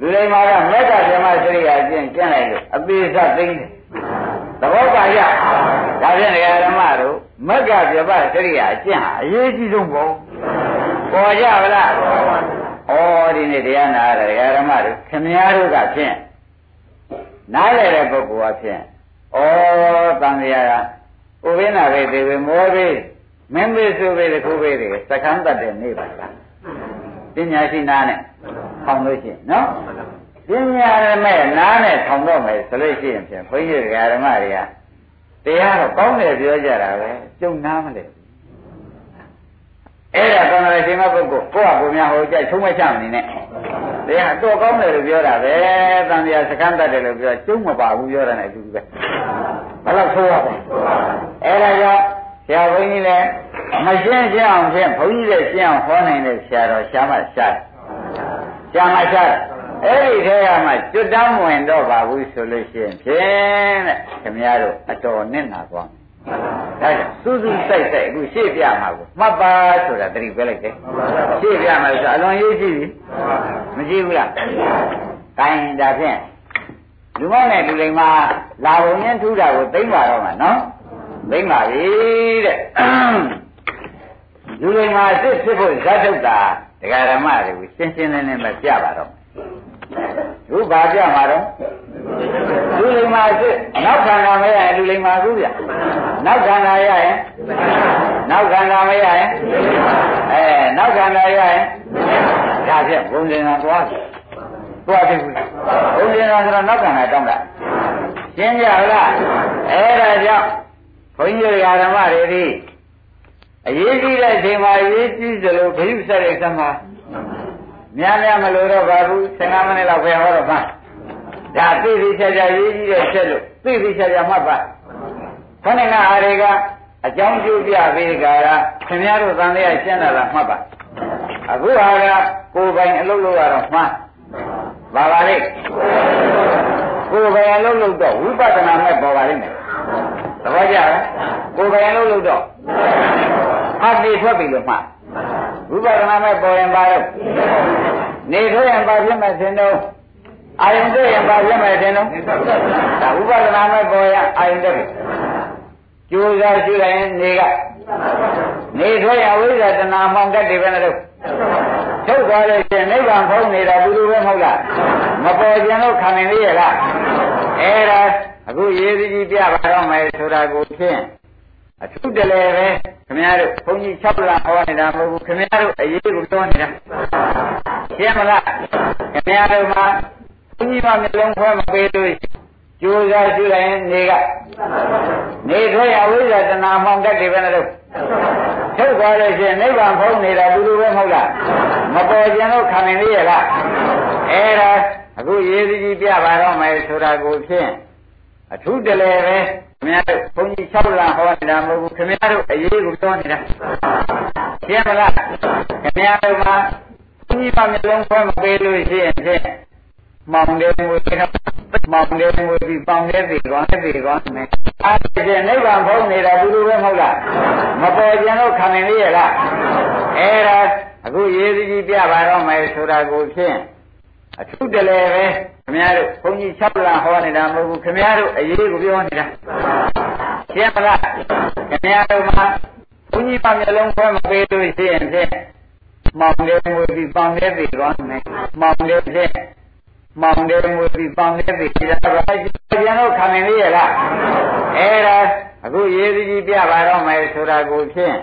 လူတိုင်းမှာကမက်ကဓမ္မစရိယာကျင့်ကျင့်လိုက်လို့အသေးဆက်သိမ့်တယ်သဘောပါရဒါဖြင့်ဓမ္မတို့မက်ကပြပစရိယာအကျင့်ဟာအရေးကြီးဆုံးပေါ့ပေါ်ကြဗလားဩဒီနေ့တရားနာရတဲ့ဓမ္မတို့ခင်များတို့ကဖြင့်နားလည်တဲ့ပုဂ္ဂိုလ်အဖြစ်ဩတန်လျာကဥပိ္ပနာပဲဒီဝေမောဘေးမင်းမေဆိုဘေးတခုဘေးတွေစကမ်းတတ်တဲ့နေပါလားပညာရှိနာနဲ့ ထောင်လို့ရှိရင်နော်ပညာမဲ့နားနဲ့ထောင်တော့မယ်ဆိုလို့ရှိရင်ဖြင့်ဘုန်းကြီးဓမ္မတွေကတရားတော့ကောင်းတယ်ပြောကြတာပဲကျုံနာမလဲအဲ့ဒါကောင်းတယ်ရှင်မပုဂ္ဂိုလ်ကိုယ့်ဟာကိုယ်များဟိုကြိုက်ချုံးမချမနေနဲ့တရားတော့ကောင်းတယ်လို့ပြောတာပဲတန်တရားစကမ်းတတ်တယ်လို့ပြောကျုံမပါဘူးပြောတာနဲ့အတူတူပဲဘယ်လောက်ဆိုးရလဲအဲ့ဒါကြောင့်ဆရာဘုန်းကြီးလည်းမရှင်းရှင်းအောင်ဖြင့်ဘုန်းကြီးလည်းရှင်းအောင်ဟောနိုင်တဲ့ဆရာတော်ရှားမှရှား ရှားမှရှားအဲ့ဒီထဲကမှကျွတ်တမ်းဝင်တော့ပါဘူးဆိုလို့ရှိရင်ဖြင့်တဲ့ခင်ဗျားတို့အတော်နစ်နာသွားမယ်ဒါကြောင့်စူးစူးစိုက်စိုက်အခုရှေ့ပြမှာကိုမှတ်ပါဆိုတာတတိပဲလိုက်တယ်ရှေ့ပြမှာဆိုအလွန်ရေးကြည့်ပြီမကြည့်ဘူးလားကိုင်းဒါဖြင့်လူမောင်းနဲ့လူလိမ်မှာလာဘုံချင်းထူးတာကိုသိမ့်ပါတော့မှာနော်သိမ့်ပါပြီတဲ့လူလိမ်မှာစစ်ဖြစ်ဖို့ဇတ်ထုတ်တာ ဒကာဓမ္မတွေကိုရှင်းရှင်းလင်းလင်းပဲပြပါတော့သူဘာပြမှာတော့လူလိမ္မာစစ်နောက်ခန္ဓာမရရင်လူလိမ္မာဘူးဗျနောက်ခန္ဓာရရင်နောက်ခန္ဓာမရရင်အဲနောက်ခန္ဓာရရင်ဒါဖြင့်ဘုံတင်တာသွားပြီသွားပြီဘူးဘုံတင်တာဆိုတော့နောက်ခန္ဓာတောင်းတာရှင်းကြလားအဲဒါကြောင့်ဘုန်းကြီးဓမ္မတွေဒီ အရေးကြီးတဲ့အချိန်မှာအရေးကြီးသလိုခရုဆက်တဲ့ကံမှာများများမလို့တော့ပါဘူး15မိနစ်လောက်ပဲဟောတော့မှဒါသိသိချာချာရေးကြီးတဲ့ချက်လို့သိသိချာချာမှတ်ပါခဏကအားတွေကအကြောင်းကျိုးပြပေးကြတာခင်ဗျားတို့သံဃာရှင်းတာလားမှတ်ပါအခုဟာကကိုယ်ပိုင်အလုပ်လုပ်ရတော့မှတ်ပါပါလိမ့်ကိုယ်ပိုင်အလုပ်လုပ်တော့ဝိပဿနာမဲ့ပေါ်ပါလိမ့်မယ်သဘောကျလားကိုယ်ပိုင်အလုပ်လုပ်တော့ အတ္တိထွက်ပြီလို့မှတ်ဝိပဿနာမဲ့ပေါ်ရင်ပါတော့နေထွက်ရင်ပါဖြစ်မဲ့သင်တော့အာယုန်တက်ရင်ပါဖြစ်မဲ့သင်တော့ဒါဝိပဿနာမဲ့ပေါ်ရင်အာယုန်တက်ပြီကြိုးစားရှိလိုက်ရင်နေကနေထွက်ရင်ဝိဇ္ဇာတဏမှောင်တတ်တယ်ပဲလို့ထုတ်သွားလို့ရှင်နိဗ္ဗာန်ဖုံးနေတာဘူးလို့ပဲမဟုတ်လားမပေါ်ခြင်းလို့ခံနိုင်လေရလားအဲ့ဒါအခုရေးစည်းပြပါတော့မယ်ဆိုတာကိုဖြင့် အထုတလည်းပဲခင်ဗျားတို့ဘုန်းကြီး6လဟောနေတာမဟုတ်ဘူးခင်ဗျားတို့အရေးကိုပြောနေတာရှင်းမလားခင်ဗျားတို့မှာဘုန်းကြီးမမျိုးလုံးခွဲမပေးလို့ကြိုးစားရှိလိုက်ရင်နေကနေထွက်ရဝိဇ္ဇာတဏမှောင်တတ်တယ်ပဲလို့ထုတ်သွားလို့ရှိရင်နိဗ္ဗာန်ဖုံးနေတာဘူးလို့ပဲမဟုတ်လားမပေါ်ကျင်လို့ခံနေရလားအဲ့ဒါအခုရေးစည်းပြပါတော့မယ်ဆိုတာကိုဖြင့်အထုတလည်းပဲ ခင်ဗျားတို့ဘုန်းကြီး6လဟောနေတာမဟုတ်ဘူးခင်ဗျားတို့အရေးကိုပြောနေတာရှင်းမလားခင်ဗျားတို့မှာဘုန်းကြီးမမျိုးလုံးခွဲမပေးလို့ရှိရင်ဖြင့်မောင်တယ်ငွေကမောင်တယ်ငွေပြီးပေါင်တဲ့ပြီကောင်းတဲ့ပြီကောင်းမယ်အဲ့ဒီကျနိဗ္ဗာန်ဖုံးနေတာဘူးလို့ပဲမဟုတ်လားမပေါ်ကြံလို့ခံနေရလားအဲ့ဒါအခုရေးစည်းပြပါတော့မယ်ဆိုတာကိုဖြင့် အထုတလည်းပဲခင်ဗျားတို့ဘုန်းကြီး6လဟောနေတာမဟုတ်ဘူးခင်ဗျားတို့အရေးကိုပြောနေတာရှင်းမလားခင်ဗျားတို့မှာဘုန်းကြီးပါမျိုးလုံးခွဲမပေးလို့ရှိရင်ဖြင့်မောင်တယ်ငွေပြီးပေါင်တဲ့ပြီကောင်းမယ်မောင်တယ်ဖြင့်မောင်တယ်ငွေပြီးပေါင်တဲ့ပြီဒါကပြန်တော့ခံနေရလားအဲ့ဒါအခုရေးစည်းပြပါတော့မယ်ဆိုတာကိုဖြင့်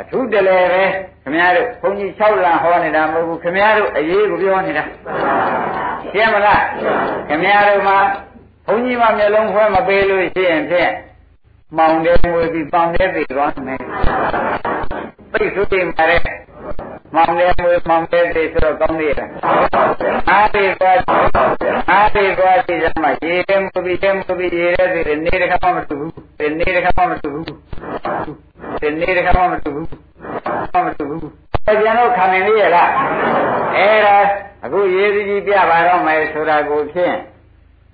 အထုတလည်းပဲခင်ဗျားတို့ဘုန်းကြီး6လဟောနေတာမဟုတ်ဘူးခင်ဗျားတို့အရေးကိုပြောနေတာရှင်းမလားခင်ဗျားတို့မှာဘုန်းကြီးမမျက်လုံးခွဲမပေးလို့ရှိရင်ဖြင့်မောင်တယ်ငွေပြီးပေါင်တဲ့ပြီကောင်းမယ်သိစုတိမှာတဲ့မောင်တယ်ငွေမောင်တဲ့ပြီဆိုတော့ကောင်းသေးလားအားဒီသွား အားဒီသွားကြည့်စမ်းမရေတယ်မူပြီးတယ်မူပြီးရေတဲ့ပြီနေတခါမှမတူဘူးနေတခါမှမတူဘူးဒီနေ့တခါမှမတူဘူးမတူဘူးပြန်တော့ခံနေရလားအဲ့ဒါအခုရေးစည်းပြပါတော့မယ်ဆိုတာကိုဖြင့်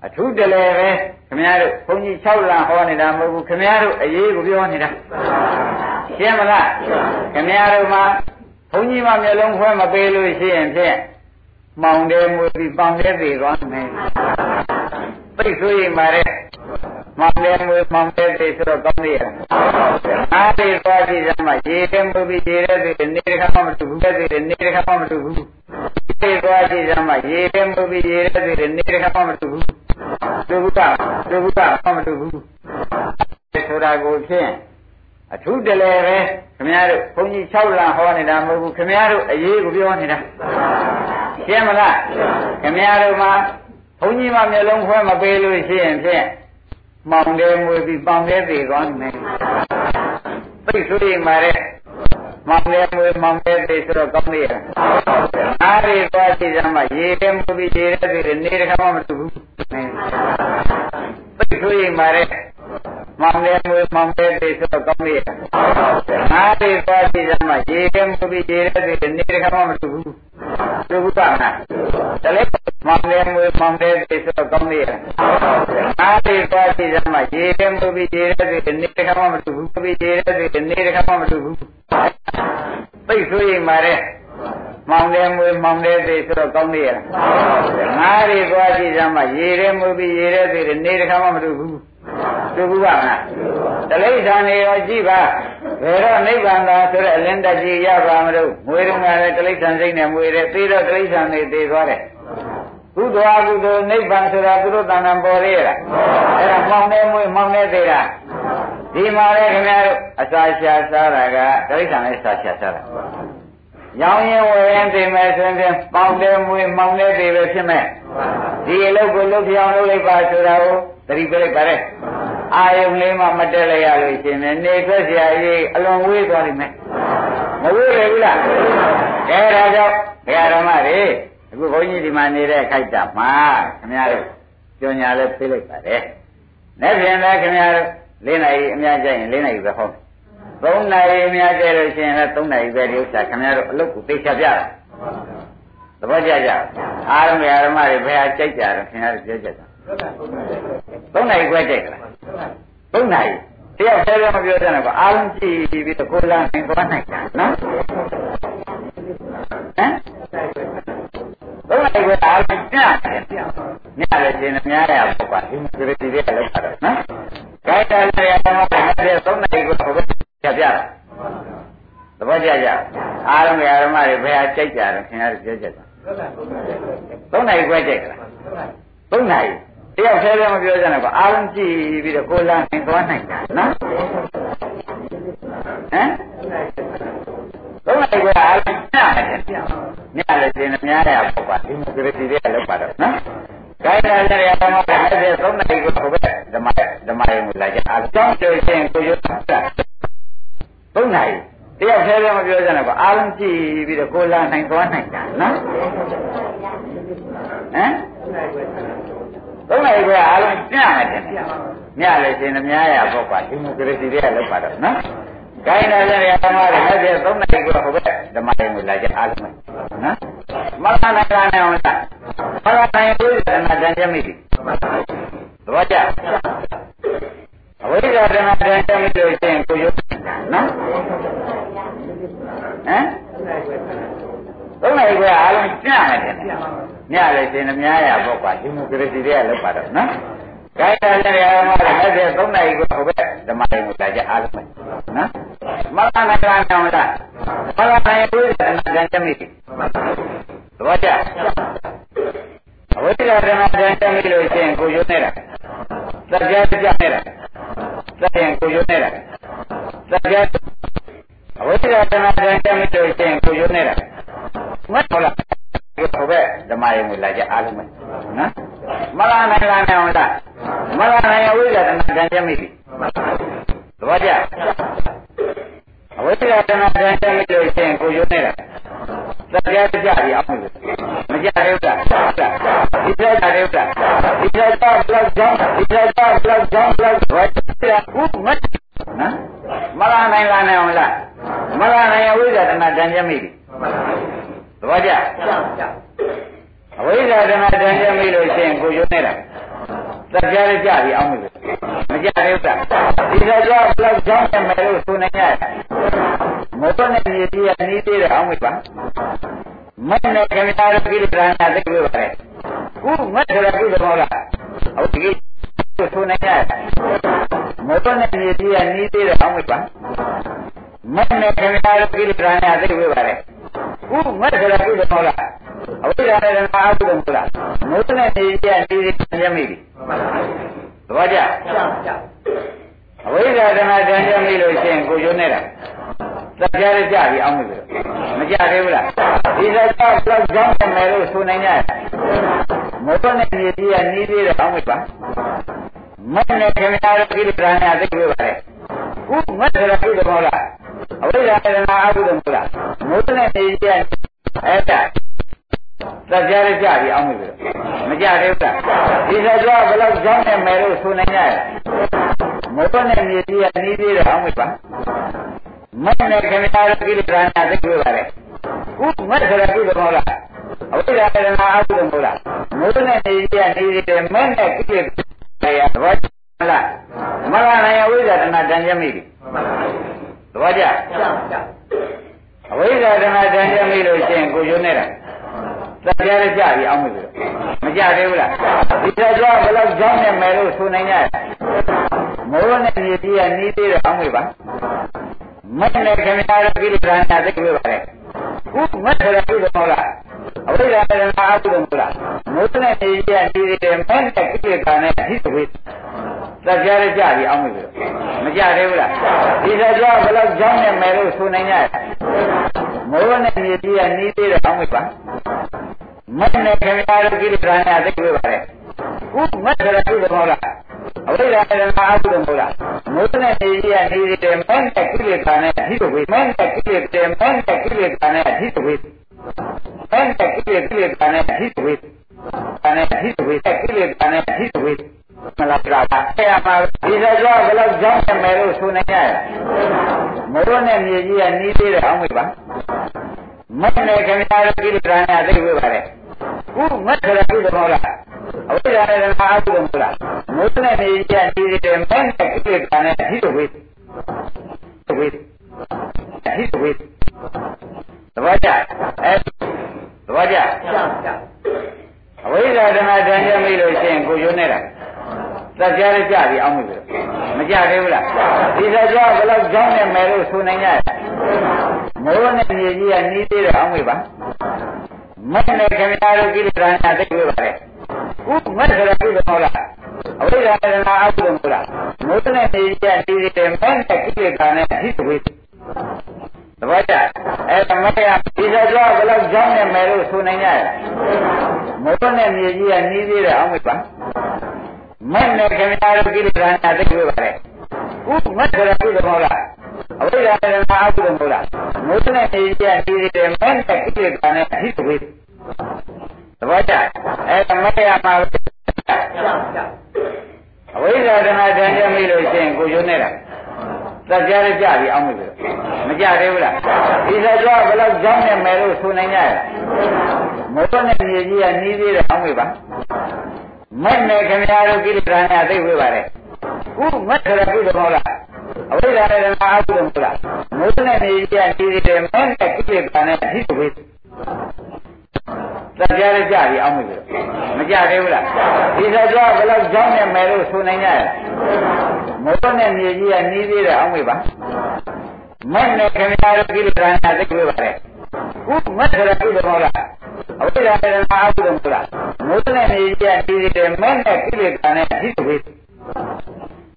အထုတလည်းပဲခင်ဗျားတို့ဘုန်းကြီး6လဟောနေတာမဟုတ်ဘူးခင်ဗျားတို့အရေးကိုပြောနေတာရှင်းမလားခင်ဗျားတို့မှာဘုန်းကြီးမမျိုးလုံးခွဲမပေးလို့ရှိရင်ဖြင့် မောင်တယ်မူပြီးပေါင်တဲ့ပြီကောင်းမယ်သိဆိုရင်ပါတဲ့မောင်တယ်မူမောင်တဲ့ပြီဆိုတော့ကောင်းသေးရဲ့အားဒီသွားကြည့်စမ်းမှရေတယ်မူပြီးရေတဲ့ပြီနေတခါမှမတူဘူးတဲ့ပြီနေတခါမှမတူဘူးဒီသွားကြည့်စမ်းမှရေတယ်မူပြီးရေတဲ့ပြီနေတခါမှမတူဘူးဒုက္ခဒုက္ခမှမတူဘူးဆိုတာကိုဖြင့် အထုတလည်းပဲခင်ဗျားတို့ဘုန်းကြီး6လဟောနေတာမဟုတ်ဘူးခင်ဗျားတို့အရေးကိုပြောနေတာရှင်းမလားခင်ဗျားတို့မှာဘုန်းကြီးမမျိုးလုံးခွဲမပေးလို့ရှိရင်ဖြင့်မောင်တယ်ငွေပြီးပေါင်တဲ့ပြီကောင်းမယ်သိဆိုရင်ပါတဲ့မောင်တယ်ငွေမောင်တဲ့ပြီဆိုတော့ကောင်းသေးရဲ့အားဒီသွားကြည့်စမ်းမှရေတယ်မူပြီးရေတဲ့ပြီနေတခါမှမတူဘူးသိဆိုရင်ပါတဲ့မောင်တယ်ငွေမောင်တဲ့ပြီဆိုတော့ကောင်းသေးရဲ့အားဒီသွားကြည့်စမ်းမှရေတယ်မူပြီးရေတဲ့ပြီနေတခါမှမတူဘူးဒုက္ခနာတလေးမောင်တယ်ငွေမောင်တဲ့ ပြီဆိုတော့ကောင်းသေးရဲ့အားဒီသွားကြည့်စမ်းမှရေတယ်မူပြီးရေတဲ့ပြီနေတခါမှမ တူဘူးပြီးရေတဲ့ပြီနေတခါမှမတူဘူးသိဆိုရင်ပါတဲ့မောင်တယ်မွေမောင်တယ်သေးဆိုတော့ကောင်းသေးရဲ့ငါးတွေသွားကြည့်စမ်းမှရေတယ်မူပြီးရေတဲ့သေးနေတခါမှမတူဘူးတူဘူးပါမလားတလိษံနေရောကြည့်ပါဘယ်တော့နိဗ္ဗာန်သာဆိုတဲ့အလင်းတက်ကြီးရပါမလို့မွေတုန်းကလည်းတလိษံစိတ်နဲ့မွေတယ်ပြီးတော့တလိษံနေသေးသွားတယ် ကုသိုလ်အကုသိုလ်နိဗ္ဗာန်ဆိုတာသူတို့တဏ္ဍာပေါ်သေးရလားအဲ့ဒါမောင်နေမွေမောင်နေသေးတာဒီမှာလေခင်ဗျားတို့အစာရှာစားတာကတရိစ္ဆာန်လေးစာရှာစားတာရောင်ရင်ဝယ်ရင်သိမယ်ဆိုရင်ပေါင်တယ်မွေမောင်တယ်သေးပဲဖြစ်မဲ့ဒီအလုပ်ကိုလုပ်ပြောင်းလုပ်လိုက်ပါဆိုတာကိုသတိပေးလိုက်ပါလေအာယုံလေးမှမတက်လိုက်ရလို့ရှင်နေနေထွက်เสียရေးအလွန်ဝေးသွားလိမ့်မယ်မဝေးရဘူးလားအဲဒါကြောင့်ဘုရားဓမ္မတွေ အခုဘုန်းကြီးဒီမှာနေတဲ့ခိုက်တာမှာခင်ဗျားတို့ကြောညာလဲပြေးလိုက်ပါတယ်။နေ့ပြင်လဲခင်ဗျားတို့၄နာရီအများကြရင်၄နာရီပဲဟောမယ်။၃နာရီအများကြလို့ရှိရင်လည်း၃နာရီပဲဒီဥစ္စာခင်ဗျားတို့အလုပ်ကိုသိချပြတာ။သဘောကျကြ။အားလုံးဓမ္မတွေဘယ်ဟာကြိုက်ကြတော့ခင်ဗျားတို့ပြောကြတာ။၃နာရီခွဲကြိုက်လား။၃နာရီတယောက်ဆဲလည်းမပြောကြနဲ့ကွာအားလုံးကြည့်ပြီးတော့ကိုယ်လာနိုင်သွားနိုင်တာနော်။ဟမ် ဘုရားကအားလုံးညတယ်ညတယ်ရှင်များရပါပါဒီမှာဒီဒီလေးလောက်တာနော်။ခိုင်းတယ်လည်းရမှာတဲ့သုံးနိုင်ကိုဘုရားပြပြတာ။သဘောကျကြ။အားလုံးဓမ္မတွေဘယ်ဟာကြိုက်ကြတော့ခင်ဗျားတို့ပြောကြတာ။သုံးနိုင်ခွဲကြိုက်လား။သုံးနိုင်တယောက်ဆဲလည်းမပြောကြနဲ့ကွာအားလုံးကြည့်ပြီးတော့ကိုယ်လာနိုင်သွားနိုင်တာနော်သုံးနိုင်ခွဲအားလုံးညတယ် ညလည်းရှင်များရပေါ့ပါဒီမိုကရေစီတွေကလောက်ပါတော့နော်ကိုင်းတယ်လည်းဓမ္မကလည်းသုံးနိုင်ခွဲဟိုဘက်ဓမ္မဓမ္မရေမူလာကြအားကြောင်းတွေ့ချင်းကိုရုပ်တာသုံးနိုင်တယောက်သေးလည်းမပြောကြနဲ့ကွာအားလုံးကြည့်ပြီးတော့ကိုလာနိုင်သွားနိုင်တာနော်ဟမ်သုံးနိုင်ခွဲအားလုံးညတယ်ညလည်းရှင်များရပေါ့ပါဒီမိုကရေစီတွေကလောက်ပါတော့နော် ကိုင်းတယ်လည်းဓမ္မကလည်းသုံးနိုင်ခွဲဟိုဘက်ဓမ္မရေမူလာကြအားလုံးနော်မရဏကနဲ့အောင်လားမရဏရဲ့ဝိသနာတန်ကြမိပြီသဘောကျအဝိဇ္ဇာတဏ္ဍတန်ကြမိလို့ရှိရင်ကိုရုပ်နော်ဟမ်သုံးနိုင်ခွဲအားလုံးညမယ်တဲ့ညလည်းရှင်အများရပေါ့ကွာဒီမိုကရေစီတွေကလောက်ပါတော့နော် ကိုင်းတယ်လည်းဓမ္မကလည်းသုံးနိုင်ခွဲဟိုဘက်ဓမ္မရေမူလာကြအားလုံးနော်မရဏကနဲ့အောင်လားမရဏရဲ့ဝိသနာတန်ကြမိပြီသဘောကျအဝိဇ္ဇာဓမ္မတန်တက်မိလို့ရှိရင်ကိုယုံနေတာသတ်ပြားကြနေတာသတ်ရင်ကိုယုံနေတာသတ်ပြားအဝိဇ္ဇာဓမ္မတန်တက်မိလို့ရှိရင်ကိုယုံနေတာမဟုတ်လား ဒီဘက်ဓမ္မယုံလာကြအားလုံးပဲနော်မရနိုင်လားနဲ့ဟုတ်လားမရနိုင်အဝိဇ္ဇာဓမ္မတန်တက်မိပြီသဘောကျအဝိဇ္ဇာဓမ္မတန်တက်မိလို့ရှိရင်ကိုယုံနေတာတရားကြကြပြီအောင်လို့မကြရဲဘူးလားဒီကြကြရဲဘူးလားဒီကြကြဘလောက်ကြောင်းဒီကြကြဘလောက်ကြောင်းဘလောက်ဝတ်ပြဥမတ်နော်မလာနိုင်လာနိုင်အောင်လားမလာနိုင်အဝိဇ္ဇာတဏ္ဍတန်ကြမိပြီသ ဘောကျအဝိဇ္ဇာတဏ္ဍတန်ကြမိလို့ရှိရင်ကိုယုံနေတာတရားကြကြပြီအောင်လို့မကြရဲဘူးလားဒီကြကြဘလောက်ကြောင်းတယ်မယ်လို့ဆိုနိုင်ရတယ်မတော်နဲ့မြေကြီးကနေသေးတယ်အောင်မပါမတ်နဲ့ခင်ဗျားတို့ပြည်တရားနာသိပြီပါလေခုမတ်ဆိုတာပြုလို့မဟုတ်လားဟုတ်ဒီဆိုနေကြမတော်နဲ့မြေကြီးကနေသေးတယ်အောင်မပါမတ်နဲ့ခင်ဗျားတို့ပြည်တရားနာသိပြီပါလေ ခုမတ်ဆိုတာပြုလို့မဟုတ်လားအဝိဇ္ဇာနဲ့အာဟုလို့မဟုတ်လားမတော်နဲ့မြေကြီးကနေသေးတယ်ရမိပြီသဘောကျအဝိဇ္ဇာဓမ္မတန်ကြမိလို့ရှိရင်ကိုယုံနေတာတရားရကြပြီအောင်မလို့မကြသေးဘူးလားဒီစကားဘလောက်ကြောင်းတယ်မယ်လို့ဆိုနိုင်ကြမဟုတ်နဲ့မြေကြီးကနီးသေးတယ်အောင်မပါမနဲ့ခင်ဗျားတို့ကိလေသာနဲ့သိပြီပါလေ ခုမတ်တယ်ပြုတယ်မဟုတ်လားအဝိဇ္ဇာနဲ့အာဟုတယ်မဟုတ်လားမဟုတ်နဲ့မြေကြီးကအဲ့ဒါတရားရကြပြီအောင်မလို့မကြသေးဘူးလားဒီစကားဘလောက်ကြောင်းတယ်မယ်လို့ဆိုနိုင်ကြမဟုတ်နဲ့မြေကြီးကနီးသေးတယ်အောင်မပါမတ်နဲ့ခင်ဗျားတို့ကိလေသာနာသိတွေ့ပါလေခုမတ်ဆိုတာပြုလို့မဟုတ်လားအဝိဇ္ဇာကနာအကုသိုလ်မဟုတ်လားမိုးနဲ့နေရနေတယ်မတ်နဲ့ကိလေသာရသဘော ကျလားမလားနိုင်အဝိဇ္ဇာတဏ္ဍတန်ကြမိပြီသဘောကျအဝိဇ္ဇာတဏ္ဍတန်ကြမိလို့ရှိရင်ကိုယုံနေတာတရားရကြပြီအောင်မလို့မကြသေးဘူးလားဒီတရားဘယ်လောက်ကြောင်းနေမယ်လို့ဆိုနိုင်ကြမိုးနဲ့နေကြီးကနီးသေးတယ်အောင်မပါမတ်နဲ့ခင်ဗျားတို့ကိလေသာနာသိပြီပါလေခုမတ်ဆိုတာပြုလို့မဟုတ်လားအဝိဇ္ဇာနဲ့အာဟုလို့မဟုတ်လားမိုးနဲ့နေရနေတယ်မတ်နဲ့ကိလေသာနဲ့ဟိ တဝိတရားရကြပြီအောင်မလို့မကြသေးဘူးလားဒီတရားဘယ်လောက်ကြောင်းနေမယ်လို့ဆိုနိုင်ကြမိုးနဲ့နေကြီးကနီးသေးတယ်အောင်မပါမတ်နဲ့ခင်ဗျားတို့ကိလေသာနာသိပြီပါလေခုမတ်ဆိုတာပြုလို့မဟုတ်လားအဝိဇ္ဇာနဲ့အာဟုလို့မဟုတ်လားမိုးနဲ့နေရနေတယ်မန်းတဲ့ကိလေသာနဲ့ဟိတဝိမန်းတဲ့ကိလေသာမန်းတဲ့ကိလေသာနဲ့ဟိတဝိမန်းတဲ့ကိလေသာနဲ့ဟိတဝိအဲ့နဲ့ဟိတဝိတဲ့ကိလေသာနဲ့ဟိတဝိ မလားပြတာအဲ့မှာဒီစကြောဘယ်လောက်ကြောင်းမယ်လို့ဆိုနေရတယ်မိုးနဲ့မြေကြီးကနီးသေးတယ်အောင်မေးပါမတ်နဲ့ခင်ဗျားတို့ကိလေသာနဲ့သိဝိပါလေခုမတ်ဆိုတာပြုတယ်မဟုတ်လားအဝိဇ္ဇာနဲ့အာဟုလို့မဟုတ်လားမိုးနဲ့နေကြနေတယ်မန်းတဲ့ကိလေသာနဲ့ဟိတဝိဝိဟိတဝိသဘောကျအဲသဘောကျအဝိဇ္ဇာဓမ္မတန်ကြမိလို့ရှိရင်ကိုယုံနေတာ တရားရကြပြီအောင်မလို့မကြသေးဘူးလားဒီတရားဘယ်လောက်ကြောင်းနေမယ်လို့ဆိုနိုင်ကြမိုးနဲ့မြေကြီးကနီးသေးတယ်အောင်မေးပါမတ်နဲ့ခင်ဗျားတို့ကိလေသာနာသိပြီပါလေခုမတ်ဆိုတာပြုလို့မဟုတ်လားအဝိဇ္ဇာနဲ့အာဟုလို့မဟုတ်လားမိုးနဲ့နေရနေတယ်မတ်နဲ့ကိလေသာနဲ့ဟိတဝိသဘောကျအဲ့ဒါမရဒီလိုကြောဘယ်လောက်ကြောင်းနေမယ်လို့ဆိုနိုင်ကြရမိုးနဲ့မြေကြီးကနှီးသေးတယ်အောင်မေ့ပါ မဲ့နဲ့ခင်ဗျားတို့ကိလေသာနဲ့သိတွေ့ပါလေဥမတ်ဆိုတာကုသမောလားအဝိဇ္ဇာနဲ့အာဟုသမောလားမိုးနဲ့မြေကြီးကနှီးသေးတယ်မဲ့နဲ့ကိလေသာနဲ့သိတွေ့သဘောကျအဲ့ဒါမရပါဘူးအဝိဇ္ဇာတဏှာတန်ကြမိလို့ရှိရင်ကိုရုံနေတာသတ်ကြားရကြပြီအောင်းမိပြီမကြသေးဘူးလားဒီသတ်ကြားဘယ်လောက်ကြောင်းနေမယ်လို့ဆိုနိုင်ကြရမိုးနဲ့မြေကြီးကနှီးသေးတယ်အောင်းမိပါ မဲ့နဲ့ခင်ဗျားတို့ကိလေသာနဲ့သိဝေးပါလေဥမတ်ဆိုတာကုသမောလားအဝိဇ္ဇာနဲ့အာဟုသမောလားမိုးနဲ့မြေကြီးကနှီးသေးတယ်မဲ့နဲ့ကိလေသာနဲ့သိဝေးသတ်ကြားရကြပြီအောင်းမိပြီမကြသေးဘူးလားဒီသတ်ကြားဘယ်လောက်ကြောင်းနေမယ်လို့ဆိုနိုင်ကြရမိုးနဲ့မြေကြီးကနှီးသေးတယ်အောင်းမိပါမဲ့နဲ့ခင်ဗျားတို့ကိလေသာနဲ့သိဝေးပါလေဥမတ်ဆိုတာကုသမောလား အဝိဇ္ဇာနဲ့အာဟုသမောလားမိုးနဲ့မြေကြီးကနှီးသေးတယ်မဲ့နဲ့ကိလေသာနဲ့သိဝေး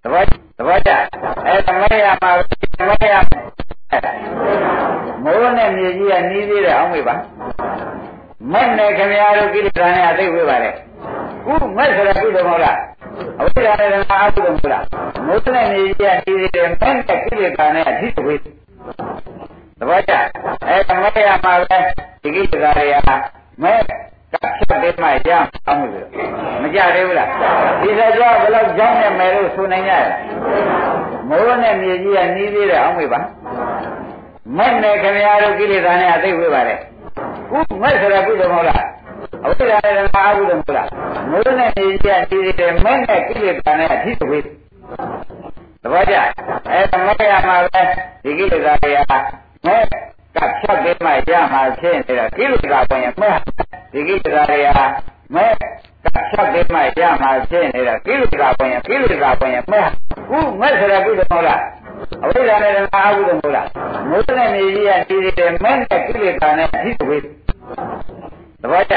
သဘောသဘောကျအဲ့ဒါမရမှာမရမိုးနဲ့မြေကြီးကနှီးသေးတယ်အောင်းမိပါမဲ့နဲ့ခင်ဗျားတို့ကိလေသာနဲ့အသိဝေးပါလေခုမဲ့ဆိုတာကုသိုလ်မဟုတ်လားအဝိဇ္ဇာနဲ့အာဟုသမောလားမိုးနဲ့မြေကြီးကနှီးသေးတယ်မဲ့နဲ့ကိလေသာနဲ့အသိဝေးသဘောကျအဲ့ဒါမရမှာပဲ ဒီကိစ္စတွေကမဲ့ကဖြတ်ပေးမှရအောင်လို့မကြသေးဘူးလားဒီစကြောဘယ်လောက်ကြောင်းနေမယ်လို့ဆိုနိုင်ကြရမိုးနဲ့မြေကြီးကနှီးသေးတယ်အောင်မေးပါမဲ့နဲ့ခင်ဗျားတို့ကိလေသာနဲ့အသိဝေးပါလေဥမဲ့ဆိုတာကုသိုလ်မဟုတ်လားအဝိဇ္ဇာနဲ့အာဟုသမဟုတ်လားမိုးနဲ့မြေကြီးကနှီးသေးတယ်မဲ့နဲ့ကိလေသာနဲ့အသိဝေးသဘောကျအဲ့ဒါမရမှာပဲဒီကိလေသာတွေကမဲ့ ကဖြတ်ပေးမှရမှာဖြစ်နေတာကိလေသာပေါ်ရင်မဲ့ဒီကိလေသာတွေကမဲ့ကဖြတ်ပေးမှရမှာဖြစ်နေတာကိလေသာပေါ်ရင်ကိလေသာပေါ်ရင်မဲ့ခုမဲ့ဆိုတာကုသိုလ်မဟုတ်လားအဝိဇ္ဇာနဲ့အာဟုသမဟုတ်လားမိုးနဲ့မြေကြီးကတည်တည်တယ်မဲ့နဲ့ကိလေသာနဲ့အဖြစ်ဝေးသဘောကျ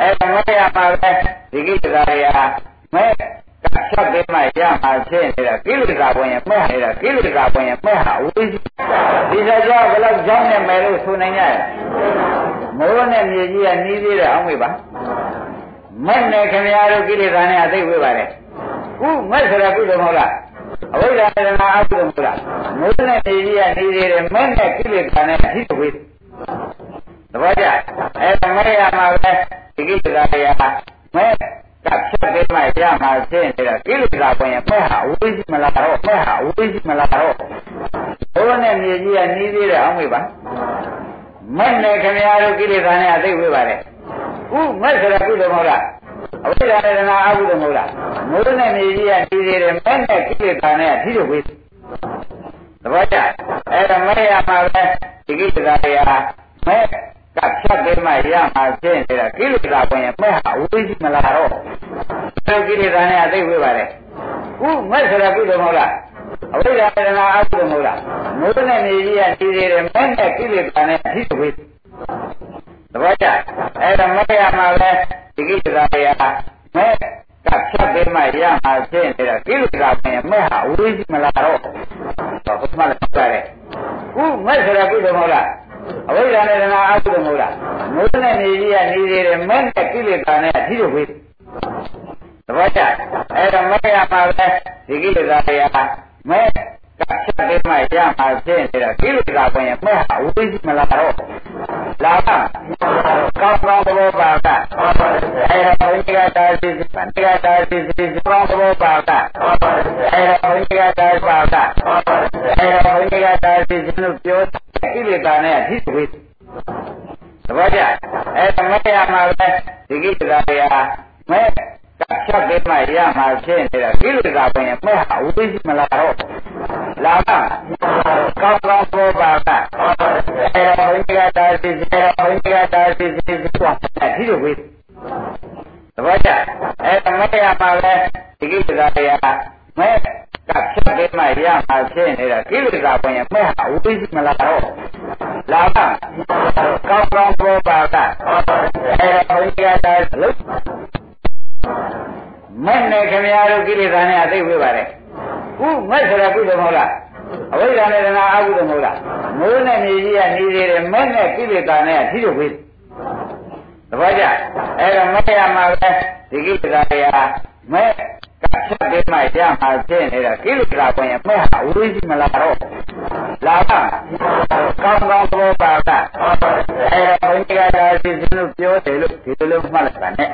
အဲ့ဒါမရပါပဲဒီကိလေသာတွေကမဲ့ ဆက်ပေးမှရမှာဖြစ်နေတာကိလေသာဝင်ရင်မဲ့နေတာကိလေသာဝင်ရင်မဲ့ဟာဝိသိဒီစကြောဘယ်လောက်ကြောင်းနေမယ်လို့ဆိုနိုင်ကြရမိုးနဲ့မြေကြီးကနှီးသေးတယ်အောင်မေးပါမဲ့နဲ့ခင်ဗျားတို့ကိလေသာနဲ့အသိဝေးပါလေခုမဲ့ဆိုတာကုသိုလ်မဟုတ်လားအဝိဇ္ဇာနဲ့အာဟုမဟုတ်လားမိုးနဲ့မြေကြီးကနှီးသေးတယ်မဲ့နဲ့ကိလေသာနဲ့အသိဝေးသဘောကျအဲ့ဒါမဲ့ရမှာပဲဒီကိလေသာတွေကမဲ့ ကဖြတ်ပေးမှရမှာဖြစ်နေတာကိလေသာဝင်ရင်မဲ့ဟာအဝိဇ္ဇမလာတော့မဲ့ဟာအဝိဇ္ဇမလာတော့ဘုရားနဲ့မြေကြီးကနှီးသေးတယ်အောင်မေးပါမဲ့နဲ့ခင်ဗျားတို့ကိလေသာနဲ့အသိဝေးပါလေဥမဲ့ဆိုတာကုသိုလ်မဟုတ်လားအဝိဇ္ဇာနဲ့နာအကုသိုလ်မဟုတ်လားမိုးနဲ့မြေကြီးကနှီးသေးတယ်မဲ့နဲ့ကိလေသာနဲ့အသိဝေးသဘောကျအဲ့ဒါမဲ့ရမှာပဲဒီကိလေသာတွေကမဲ့ ကဖြတ်ပေးမှရမှာဖြစ်နေတာကိလေသာဝင်ရင်မဲ့ဟာဝိသိမလာတော့ဒီကိလေသာနဲ့အသိဝေးပါလေခုမဲ့ဆိုတာကုသိုလ်မဟုတ်လားအဝိဇ္ဇာတဏှာအကုသိုလ်မဟုတ်လားမိုးနဲ့မြေကြီးကတည်သေးတယ်မဲ့နဲ့ကိလေသာနဲ့အသိဝေးသဘောကျအဲ့ဒါမဲ့ရမှာပဲဒီကိလေသာတွေကမဲ့ကဖြတ်ပေးမှရမှာဖြစ်နေတာကိလေသာဝင်ရင်မဲ့ဟာဝိသိမလာတော့ဘုရားလည်းပြောတယ်ခုမဲ့ဆိုတာကုသိုလ်မဟုတ်လား အဝိဇ္ဇာနဲ့တဏှာအကုသိုလ်မဟုတ်လားမိုးနဲ့နေကြီးကနေသေးတယ်မဲ့နဲ့ကိလေသာနဲ့အထီးတို့ဝေးသဘောကျအဲ့တော့မဲ့ရမှာပဲဒီကိလေသာတွေကမဲ့ကချက်ပေးမှရမှာဖြစ်နေတာကိလေသာဝင်ရင်မဲ့ဟာဝိဇ္ဇမလာတော့လာပါကောင်းကောင်းသဘောပါကအဲ့တော့ဘုရားတာစီပန္တိကတာစီစီကောင်းသဘောပါကအဲ့တော့ဘုရားတာပါကအဲ့တော့ဘုရားတာစီစီလို့ပြော ကိလေသာနဲ့အဖြစ်ဝေးသဘောကျအဲ့ဒါမရမှာပဲဒီကိလေသာတွေကမဲ့ဖြတ်ပေးမှရမှာဖြစ်နေတာကိလေသာဝင်ရင်မဲ့ဟာဝိသိမလာတော့လာပါကောင်းကောင်းပြောပါကအဲ့ဒါဘုရားတာစီစီအဲ့ဒါဘုရားတာစီစီဆိုအထီးဝေးသဘောကျအဲ့ဒါမရမှာပဲဒီကိလေသာတွေကမဲ့ ကဖြတ်ပေးမှရမှာဖြစ်နေတာကိလေသာဝင်ရင်မဲ့ဟာဝိသိမလာတော့လာပါကောင်းကောင်းပြောပါကအဲ့ဒါဘုရားတာလို့မဲ့နဲ့ခင်ဗျားတို့ကိလေသာနဲ့အသိဝေးပါလေခုမဲ့ဆိုတာကုသိုလ်မဟုတ်လားအဝိဇ္ဇာနဲ့တဏှာအကုသိုလ်မဟုတ်လားမိုးနဲ့မြေကြီးကနေသေးတယ်မဲ့နဲ့ကိလေသာနဲ့ထိတို့ပေးသဘောကျအဲ့တော့မဲ့ရမှာပဲဒီကိလေသာတွေဟာမဲ့ ကချက်ပေးမှရမှာဖြစ်နေတာကိလေသာကိုရင်မဲ့ဟာအဝေးကြီးမလာတော့လာပါကောင်းကောင်းသဘောပါကအဲ့တော့ဘုန်းကြီးကသာစီစဉ်လို့ပြောတယ်လို့ဒီလိုမှတ်လိုက်ပါနဲ့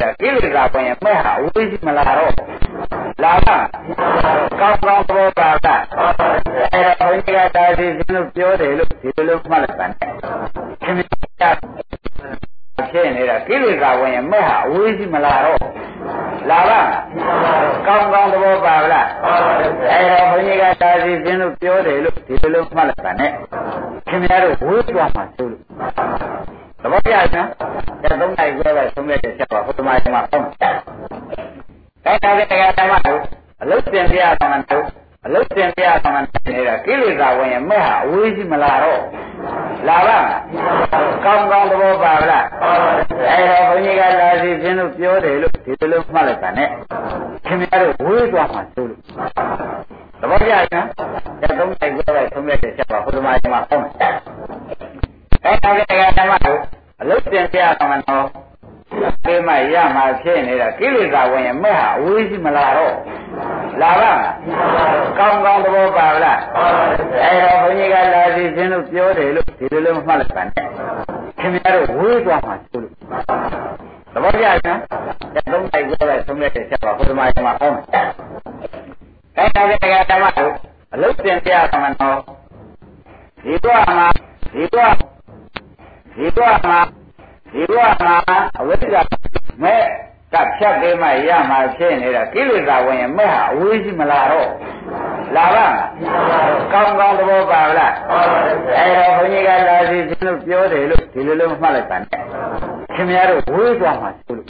ဒါကိလေသာကိုရင်မဲ့ဟာအဝေးကြီးမလာတော့လာပါကောင်းကောင်းသဘောပါကအဲ့တော့ဘုန်းကြီးကသာစီစဉ်လို့ပြောတယ်လို့ဒီလိုမှတ်လိုက်ပါနဲ့ခင်ဗျာ ဖြစ်နေတာကိလေသာဝင်ရင်မဲ့ဟာအဝေးကြီးမလာတော့လာပါကောင်းကောင်းသဘောပါလားအဲတော့ဘုန်းကြီးကတာစီစင်းလို့ပြောတယ်လို့ဒီလိုလိုမှတ်လိုက်ပါနဲ့ခင်ဗျားတို့ဝေးသွားမှာသို့လို့သဘောကျလားအဲသုံးနိုင်ခွဲပဲသုံးရက်ချက်ပါဘုရားမကြီးမှာဟုတ်တယ်ဒါကြတဲ့တရားဓမ္မတို့အလုတ်တင်ပြရမှာတို့ အလုတ်တင်ပြရမှာနေတာကိလေသာဝင်ရင်မဲ့ဟာအဝေးကြီးမလာတော့လာပါကောင်းကောင်းသဘောပါလားအဲတော့ဘုန်းကြီးကလာစီခြင်းလို့ပြောတယ်လို့ဒီလိုမှတ်လိုက်တာနဲ့ခင်ဗျားတို့ဝေးသွားမှာသို့လို့သဘောကျလားအဲသုံးနိုင်ကြပဲသုံးရက်ချက်ပါဘုရားမကြီးမှာဟုတ်တယ်အဲဒါကတရားဓမ္မတို့အလုတ်တင်ပြရမှာတော့ ဒီမှာရမှာဖြစ်နေတာကိလေသာဝင်ရင်မဲ့ဟာအဝေးကြီးမလာတော့လာပါကောင်းကောင်းသဘောပါလားအဲတော့ဘုန်းကြီးကလာစီခြင်းလို့ပြောတယ်လို့ဒီလိုလိုမှတ်လိုက်ပါနဲ့ခင်ဗျားတို့ဝေးသွားမှာသိလို့သဘောကျလားအဲသုံးလိုက်ကြပဲသုံးရက်ချက်ပါဘုရားမမှာဟောမယ်အဲဒါကတရားဓမ္မတို့အလုတ်တင်ပြရမှာတော့ဒီတော့မှာဒီတော့ဒီတော့မှာ ဒီတော့မှာအဝိဇ္ဇာမဲ့ကဖြတ်ပေးမှရမှာဖြစ်နေတာကိလေသာဝင်ရင်မဲ့ဟာအဝေးကြီးမလာတော့လာပါကောင်းကောင်းသဘောပါလားအဲတော့ဘုန်းကြီးကလာစီခြင်းလို့ပြောတယ်လို့ဒီလိုလိုမှတ်လိုက်ပါနဲ့ခင်ဗျားတို့ဝေးသွားမှာသိလို့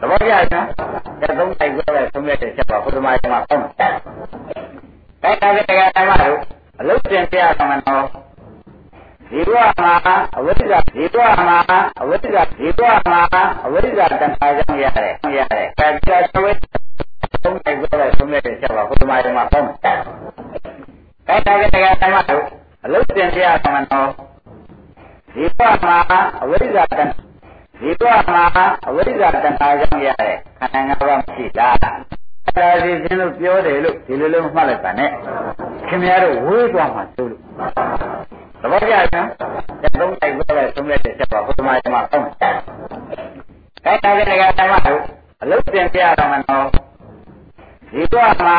သဘောကျလားအဲသုံးတိုက်ကြပဲသုံးရက်ချက်ပါဘုရားမကြီးမှာပေါ့အဲဒါကတရားဓမ္မတို့အလုတ်တင်ပြရမှာတော့ ဒီဘဝမှာအဝိဇ္ဇာဒီဘဝမှာအဝိဇ္ဇာဒီဘဝမှာအဝိဇ္ဇာတဏှာကြောင့်ရတယ်ရတယ်။ဒါကြသဝိသုံးနိုင်ကြတဲ့သုံးတဲ့ချက်ပါဘုရားဓမ္မပေါ့။အဲဒါကတရားဓမ္မတို့အလုတ်တင်ပြရမှာတော့ဒီဘဝမှာအဝိဇ္ဇာတဏှာဒီဘဝမှာအဝိဇ္ဇာတဏှာကြောင့်ရတယ်ခန္ဓာငါးပါးမရှိလား။ဒါစီခြင်းလို့ပြောတယ်လို့ဒီလိုလိုမှတ်လိုက်ပါနဲ့ခင်ဗျားတို့ဝေးသွားမှာသို့လို့ သဘောကျလားအဲသုံးတိုက်ပဲသုံးရက်ချက်ပါဘုရားမကြီးမှာဟုတ်တယ်အဲဒါကလည်းဓမ္မတို့အလုတ်တင်ပြရမှာနော်ဒီတော့မှာ